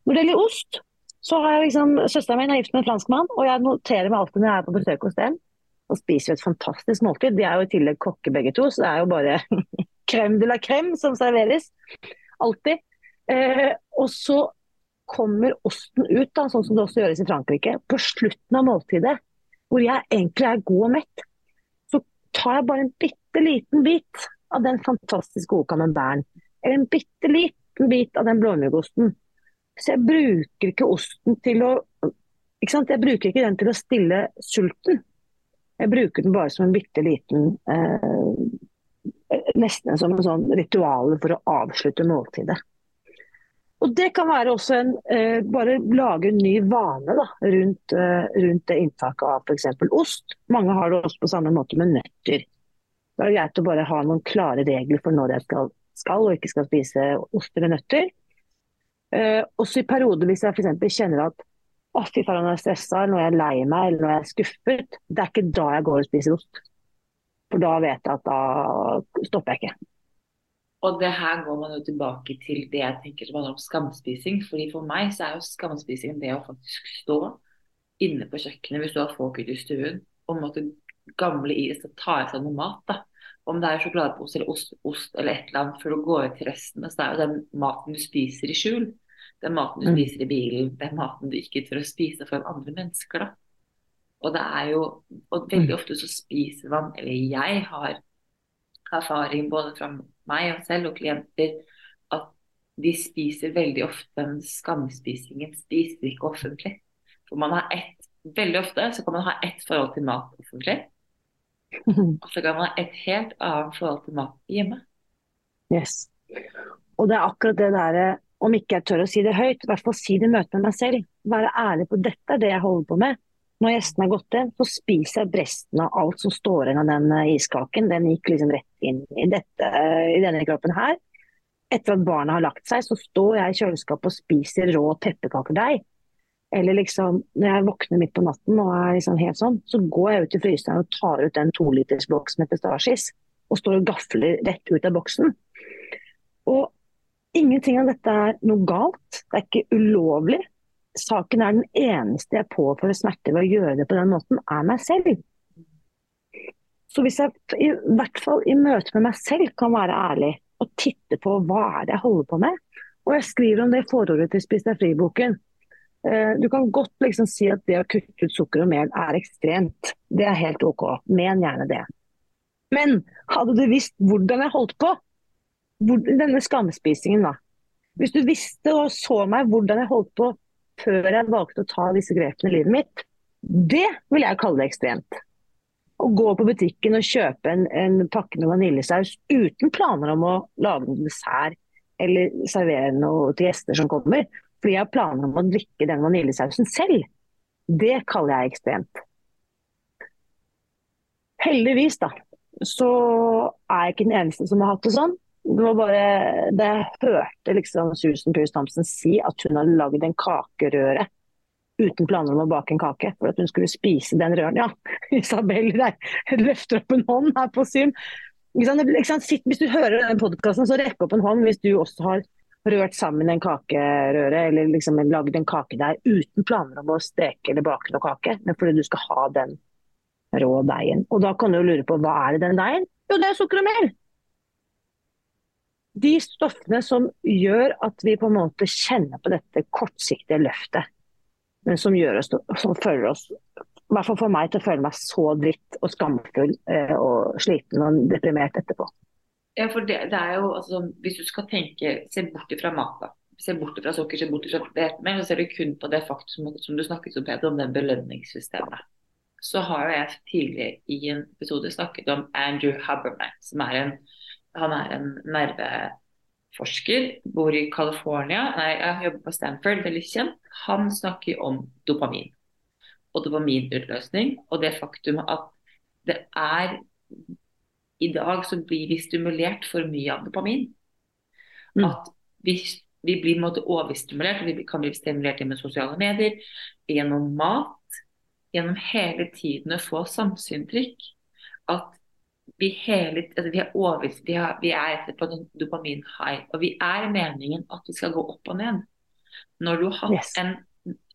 Når det gjelder ost, så har jeg liksom, søsteren min er gift med en franskmann, og jeg noterer meg alltid når jeg er på besøk hos dem. Og spiser jo et fantastisk måltid. De er jo i tillegg kokker begge to, så det er jo bare crème de la crème som serveres. Alltid. Eh, og så kommer osten ut, da, sånn som det også gjøres i Frankrike, på slutten av måltidet hvor jeg egentlig er god og mett, så tar jeg bare en bitte liten bit av den fantastisk gode camemberten. Eller en bitte liten bit av den blåmuggosten. Så jeg bruker ikke osten til å ikke sant? Jeg bruker ikke den til å stille sulten. Jeg bruker den bare som en bitte liten eh, Nesten som en sånn ritual for å avslutte måltidet. Og Det kan være også en eh, Bare lage en ny vane da, rundt, eh, rundt det inntaket av f.eks. ost. Mange har det også på samme måte med nøtter. Da er det greit å bare ha noen klare regler for når jeg skal, skal og ikke skal spise ost eller nøtter. Eh, også i perioder hvis jeg f.eks. kjenner at å fy faen, når jeg er stressa, når jeg er lei meg eller når jeg er skuffet, det er ikke da jeg går og spiser ost. For da vet jeg at da stopper jeg ikke. Og det her går man jo tilbake til det jeg tenker som handler om skamspising. fordi For meg så er jo skamspising det å faktisk stå inne på kjøkkenet hvis du har folk ute i stuen og måtte gamle i skal ta i seg noe mat. da. Om det er sjokoladepose eller ost, ost eller et eller annet før du går ut til resten. Så er jo den maten du spiser i skjul. Den maten du Mm. spiser i bilen. Den maten du ikke tør å spise for andre mennesker. da. Og det er jo Og veldig ofte så spiser man, eller jeg har erfaring både fra meg og selv og klienter, at de spiser veldig ofte den skamspisingen spiser ikke offentlig. For man har ett Veldig ofte så kan man ha ett forhold til mat offentlig, og så kan man ha et helt annet forhold til mat hjemme. Yes. Og det er akkurat det der, om ikke jeg tør å si det høyt, i hvert fall si det i møte med meg selv. Være ærlig på dette er det jeg holder på med. Når gjestene har gått hjem, så spiser jeg resten av alt som står igjen av den eh, iskaken. Den gikk liksom rett inn i, dette, i denne kroppen her. Etter at barna har lagt seg, så står jeg i kjøleskapet og spiser rå pepperkakedeig. Eller liksom, når jeg våkner midt på natten og er liksom helt sånn, så går jeg ut i fryseren og tar ut den tolitersboks med Pistachis og står og gafler rett ut av boksen. Og ingenting av dette er noe galt. Det er ikke ulovlig. Saken er den eneste jeg påfører smerte ved å gjøre det på den måten, er meg selv. Så hvis jeg i hvert fall i møte med meg selv kan være ærlig og titte på hva er det jeg holder på med, og jeg skriver om det i forordet til Spis deg fri-boken. Eh, Du kan godt liksom si at det å kutte ut sukker og mel er ekstremt. Det er helt OK. Men gjerne det. Men hadde du visst hvordan jeg holdt på, denne skamspisingen da. Hvis du visste og så meg hvordan jeg holdt på før jeg valgte å ta disse grepene i livet mitt, Det vil jeg kalle det ekstremt. Å gå på butikken og kjøpe en, en pakke med vaniljesaus uten planer om å lage en dessert eller servere noe til gjester som kommer, fordi jeg har planer om å drikke den vaniljesausen selv. Det kaller jeg ekstremt. Heldigvis, da, så er jeg ikke den eneste som har hatt det sånn. Det var bare da jeg hørte liksom Susan Pearce Thompson si at hun hadde lagd en kakerøre uten planer om å bake en kake, for at hun skulle spise den røren. Ja, Isabel der løfter opp en hånd her på Zoom. Hvis du hører denne podkasten, så rekk opp en hånd hvis du også har rørt sammen en kakerøre eller liksom lagd en kake der uten planer om å steke eller bake noe kake, men fordi du skal ha den rå deigen. Og da kan du lure på hva er det den deigen? Jo, det er sukker og mel. De stoffene som gjør at vi på en måte kjenner på dette kortsiktige løftet, men som gjør oss, som føler oss i hvert fall for meg til å føle meg så dritt og skamfull eh, og sliten og deprimert etterpå. Ja, for det, det er jo, altså, Hvis du skal tenke, se bort fra mat, da. Se bort fra sukker, se bort fra det, men så ser du kun på det faktum som du snakket om, Peter, om den belønningssystemet så har jo jeg tidligere i en episode snakket om Andrew Haberman, som er en, han er en nerveforsker, bor i California, nei, jeg jobber på Stanford, veldig kjent. Han snakker om dopamin og dopaminutløsning, og det faktum at det er I dag så blir vi stimulert for mye av dopamin. Mm. At vi, vi blir på en måte overstimulert, vi kan bli stimulert gjennom sosiale medier, gjennom mat gjennom hele tiden å få samsyntrykk. At vi hele altså vi, er over, vi, har, vi er på en dopamin-high. Og vi er meningen at vi skal gå opp og ned. Når du har yes. en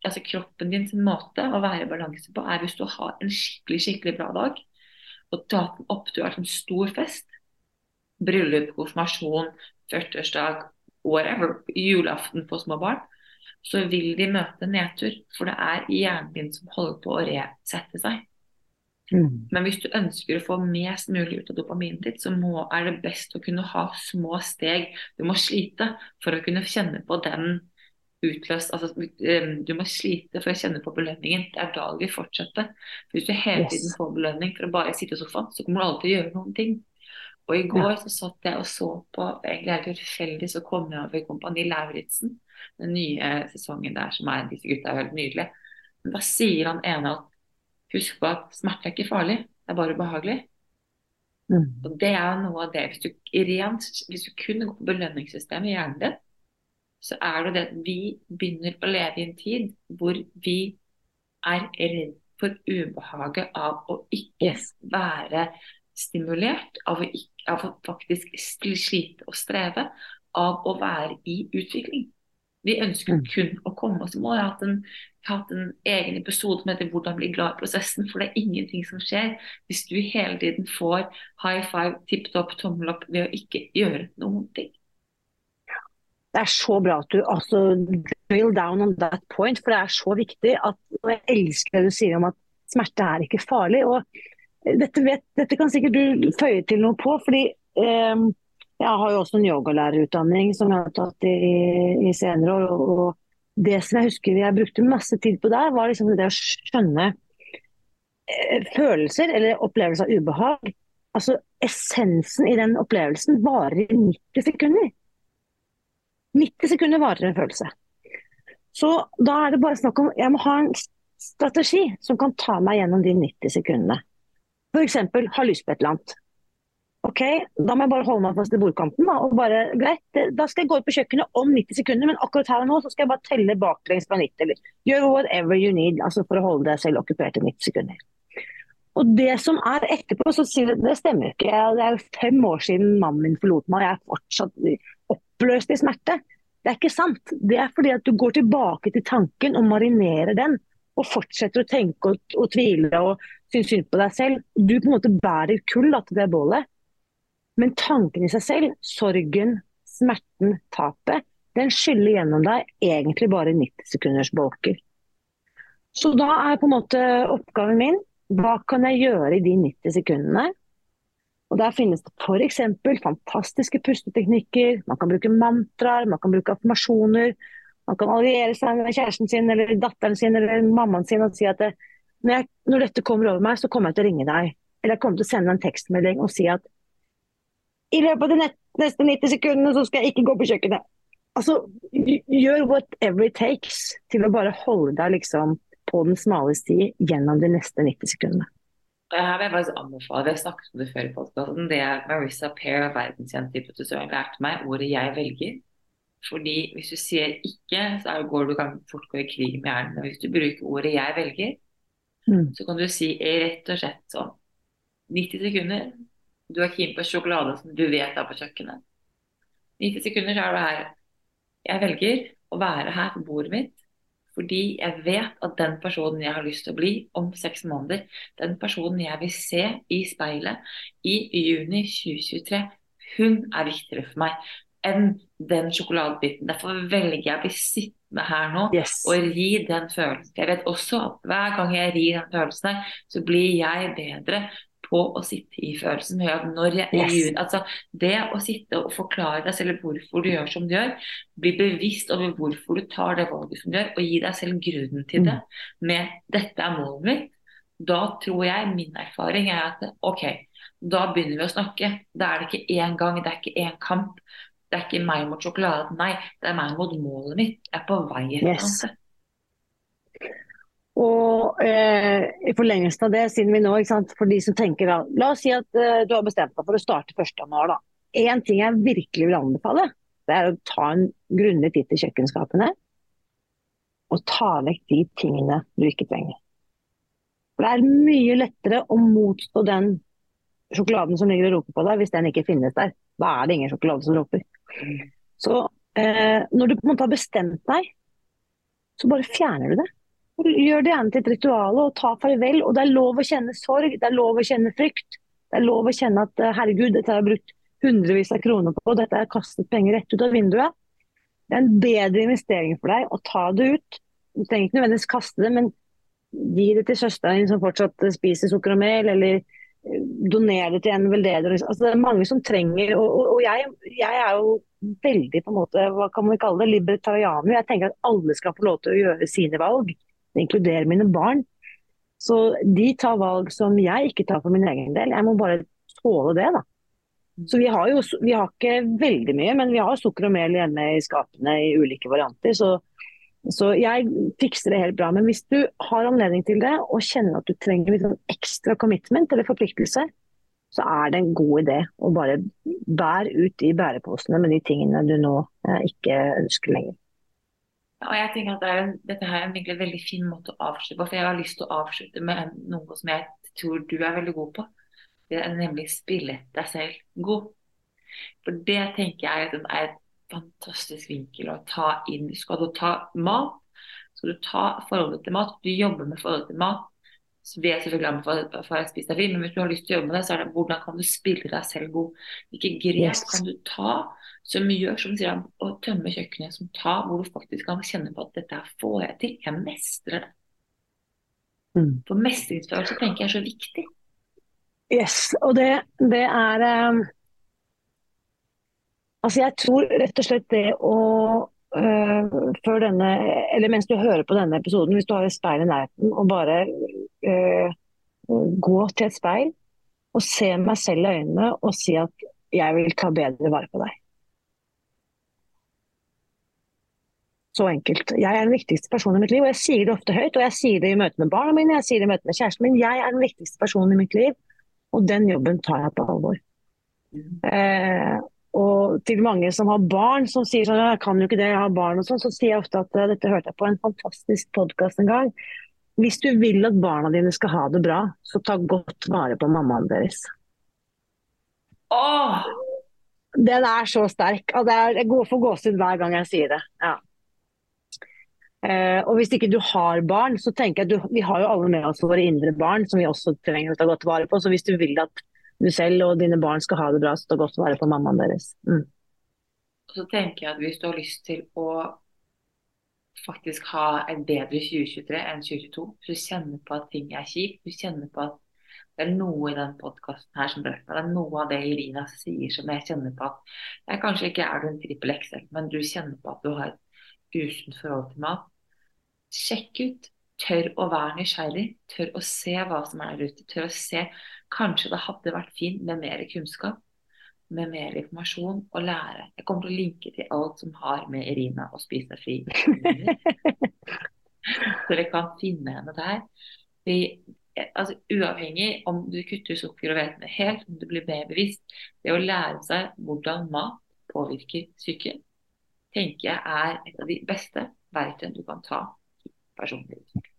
altså Kroppen din sin måte å være i balanse på er hvis du har en skikkelig skikkelig bra dag og tatt den opp har en stor fest. Bryllup, konfirmasjon, 40-årsdag, whatever. Julaften på små barn så vil de møte nedtur. For det er hjernen din som holder på å resette seg. Mm. Men hvis du ønsker å få mest mulig ut av dopaminet ditt, så må, er det best å kunne ha små steg. Du må slite for å kunne kjenne på den utløst altså, Du må slite for å kjenne på belønningen. Det er da du vil fortsette. Hvis du hele tiden får belønning for å bare sitte i sofaen, så kommer du alltid til å gjøre noen ting. Og i går så satt jeg og så på egentlig helt tilfeldig så kom jeg over Kompani Lauritzen den nye sesongen der som er Disse gutta er helt nydelige. Men da sier han ene at husk på at smerte er ikke farlig, det er bare ubehagelig. Mm. Og Det er noe av det. Hvis du, rent, hvis du kun går på belønningssystemet i hjernen din, så er det det at vi begynner å leve i en tid hvor vi er redd for ubehaget av å ikke være stimulert, av å, ikke, av å faktisk slite og streve, av å være i utvikling. Vi ønsker mm. kun å komme oss i mål. Jeg har hatt en, hatt en egen episode som heter 'Hvordan bli glad i prosessen'. For det er ingenting som skjer hvis du hele tiden får high five, tipp topp, tommel opp ved å ikke gjøre noen ting. Det er så bra at du altså, drill down on that point, for det er så viktig. at, og Jeg elsker det du sier om at smerte er ikke farlig. og Dette, vet, dette kan sikkert du føye til noe på. fordi um, jeg har jo også en yogalærerutdanning som jeg har tatt i, i senere år. Og, og, det som jeg husker jeg brukte masse tid på der, var liksom det å skjønne eh, følelser eller opplevelser av ubehag. Altså Essensen i den opplevelsen varer i 90 sekunder. 90 sekunder varer en følelse. Så da er det bare snakk om Jeg må ha en strategi som kan ta meg gjennom de 90 sekundene. F.eks. ha lyst på et eller annet. OK, da må jeg bare holde meg fast i bordkanten. Da, og bare, greit, da skal jeg gå ut på kjøkkenet om 90 sekunder, men akkurat her og nå så skal jeg bare telle baklengs fra 90. Eller gjør whatever you need altså for å holde deg selv okkupert i 90 sekunder. Og det som er etterpå, så sier det, det stemmer ikke. Det er jo fem år siden mannen min forlot meg, og jeg er fortsatt oppløst i smerte. Det er ikke sant. Det er fordi at du går tilbake til tanken og marinerer den. Og fortsetter å tenke og, og tvile og synes synd på deg selv. Du på en måte bærer kull til det bålet. Men tanken i seg selv, sorgen, smerten, tapet, den skyller gjennom deg egentlig bare 90 sekunders bolker. Så da er på en måte oppgaven min hva kan jeg gjøre i de 90 sekundene? Og Der finnes det f.eks. fantastiske pusteteknikker, man kan bruke mantraer, man kan bruke affirmasjoner. Man kan alliere seg med kjæresten sin eller datteren sin eller mammaen sin og si at når, jeg, når dette kommer over meg, så kommer jeg til å ringe deg. Eller jeg kommer til å sende en tekstmelding og si at i løpet av de neste 90 sekundene så skal jeg ikke gå på kjøkkenet. Altså, gjør whatever it takes til å bare holde deg liksom på den smale sti gjennom de neste 90 sekundene. Det Her vil jeg faktisk anbefale, vi har snakket om det før i podcasten, det er Marissa Peer, verdenskjent hypnotisør, lærte meg ordet 'jeg velger'. Fordi hvis du sier 'ikke', så går du kan fort gå i krig med hjernen. Men hvis du bruker ordet 'jeg velger', Mm. så kan du si rett og slett sånn 90 sekunder, du er keen på sjokolade som du vet er på kjøkkenet. 90 sekunder så er du her. Jeg velger å være her på bordet mitt fordi jeg vet at den personen jeg har lyst til å bli om seks måneder, den personen jeg vil se i speilet i juni 2023, hun er viktigere for meg enn den sjokoladebiten. Derfor velger jeg å bli sittende her nå Yes. og ri den følelsen. Jeg vet også at hver gang jeg rir den følelsen her, så blir jeg bedre på å sitte i følelsen. Jeg, Yes. altså, det å sitte og forklare deg selv hvorfor du gjør som du gjør, bli bevisst over hvorfor du tar det valget som du gjør, og gi deg selv grunnen til det med 'dette er målet mitt', da tror jeg, min erfaring er at OK, da begynner vi å snakke. Da er det ikke én gang, det er ikke én kamp. Det er ikke meg mot sjokoladen, nei. Det er meg mot målet mitt. Jeg er på vei et annet Yes. sted. Og eh, i forlengelsen av det, siden vi nå, sant, for de som tenker da, La oss si at eh, du har bestemt deg for å starte 1. januar. da. En ting jeg virkelig vil anbefale, det er å ta en grundig titt i kjøkkenskapene. Og ta vekk de tingene du ikke trenger. For det er mye lettere å motstå den sjokoladen som ligger og roper på deg, hvis den ikke finnes der. Da er det ingen sjokolade som roper. Så eh, når du på en måte har bestemt deg, så bare fjerner du det. Gjør det gjerne til et ritual og ta farvel. Og det er lov å kjenne sorg, det er lov å kjenne frykt. Det er lov å kjenne at eh, herregud, dette har jeg brukt hundrevis av kroner på, og dette har jeg kastet penger rett ut av vinduet. Det er en bedre investering for deg å ta det ut. Du trenger ikke nødvendigvis kaste det, men gi det til søsteren din som fortsatt eh, spiser sukker og mel, eller eh, donere det til en veldeder. Altså, det er mange som trenger Og, og, og jeg, jeg er jo veldig på en måte, hva kan vi kalle det, libertarianer. Jeg tenker at alle skal få lov til å gjøre sine valg. Det inkluderer mine barn. Så de tar valg som jeg ikke tar for min egen del. Jeg må bare tåle det, da. Så vi har jo vi har ikke veldig mye, men vi har sukker og mel hjemme i skapene i ulike varianter. Så, så jeg fikser det helt bra. Men hvis du har anledning til det, og kjenner at du trenger litt sånn ekstra commitment eller forpliktelse, så er det en god idé å bare bære ut de bæreposene med de tingene du nå eh, ikke ønsker lenger. Ja, og jeg tenker at det er en, Dette her er en veldig fin måte å avslutte på. For jeg har lyst til å avslutte med noe som jeg tror du er veldig god på. Det er nemlig spille deg selv god. For det tenker jeg er et fantastisk vinkel å ta inn. Skal du ta mat, skal du ta forholdet til mat. Du jobber med forholdet til mat. Så vil er selvfølgelig anbefalt for å spise deg fri, men hvis du har lyst til å jobbe med det, så er det hvordan kan du spille deg selv god. Hvilke grep Yes. kan du ta som gjør som sier, å tømme kjøkkenet, som tar hvor du faktisk kan kjenne på at dette får jeg til, jeg mestrer det. Mm. For mestringsfølelse tenker jeg er så viktig. Yes, og det, det er um, Altså, jeg tror rett og slett det å uh, før denne, eller mens du hører på denne episoden, hvis du har et speil i nærheten, og bare uh, gå til et speil og se meg selv i øynene og si at jeg vil ta bedre vare på deg. Så enkelt. Jeg er den viktigste personen i mitt liv, og jeg sier det ofte høyt. Og jeg sier det i møte med barna mine, jeg sier det i møte med kjæresten min. Jeg er den viktigste personen i mitt liv, og den jobben tar jeg på alvor. Eh, og til mange som har barn som sier sånn, jeg kan jo ikke det, jeg har barn og sånn, så sier jeg ofte at eh, dette hørte jeg på en fantastisk podkast en gang. Hvis du vil at barna dine skal ha det bra, så ta godt vare på mammaen deres. Åh! Den er så sterk. og det er, Jeg går for gåsehud hver gang jeg sier det. Ja. Eh, og hvis ikke du har barn, så tenker jeg at du, vi har jo alle med oss våre indre barn, som vi også trenger å ta godt vare på. Så hvis du vil at du selv og dine barn skal ha det bra, så ta godt vare på mammaen deres. Mm. Så tenker jeg at hvis du har lyst til å faktisk ha et bedre 2023 enn 2022, så kjenne på at ting er kjipt, du kjenner på at det er noe i den podkasten her som berører meg, det er noe av det Irina sier som jeg kjenner på at jeg kanskje ikke er du en trippel XL, men du kjenner på at du har et usunt forhold til mat. Sjekk ut tør å være nysgjerrig, tør å se hva som er der ute. Tør å se Kanskje det hadde vært fint med mer kunnskap, med mer informasjon og lære. Jeg kommer til å linke til alt som har med Irina og spise fri Så dere kan finne henne der. Vi, altså, uavhengig om du kutter sukker og hvete helt, om du blir mer bevisst, det å lære seg hvordan mat påvirker psyken, tenker jeg er et av de beste verktøyene du kan ta i personlig utvikling.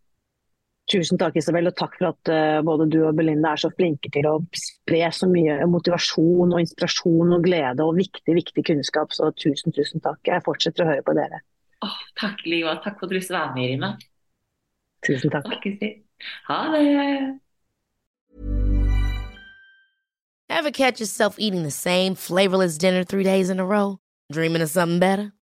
Tusen takk, Isabel, og takk for at uh, både du og Belinda er så flinke til å spre så mye motivasjon og inspirasjon og glede og viktig, viktig kunnskap. Så tusen, tusen takk. Jeg fortsetter å høre på dere. Oh, takk, Liva. Takk for at du ville være med, Irina. Tusen takk. takk Ha det. Ever catch yourself eating the same flavorless dinner three days in a row? Dreaming of something better?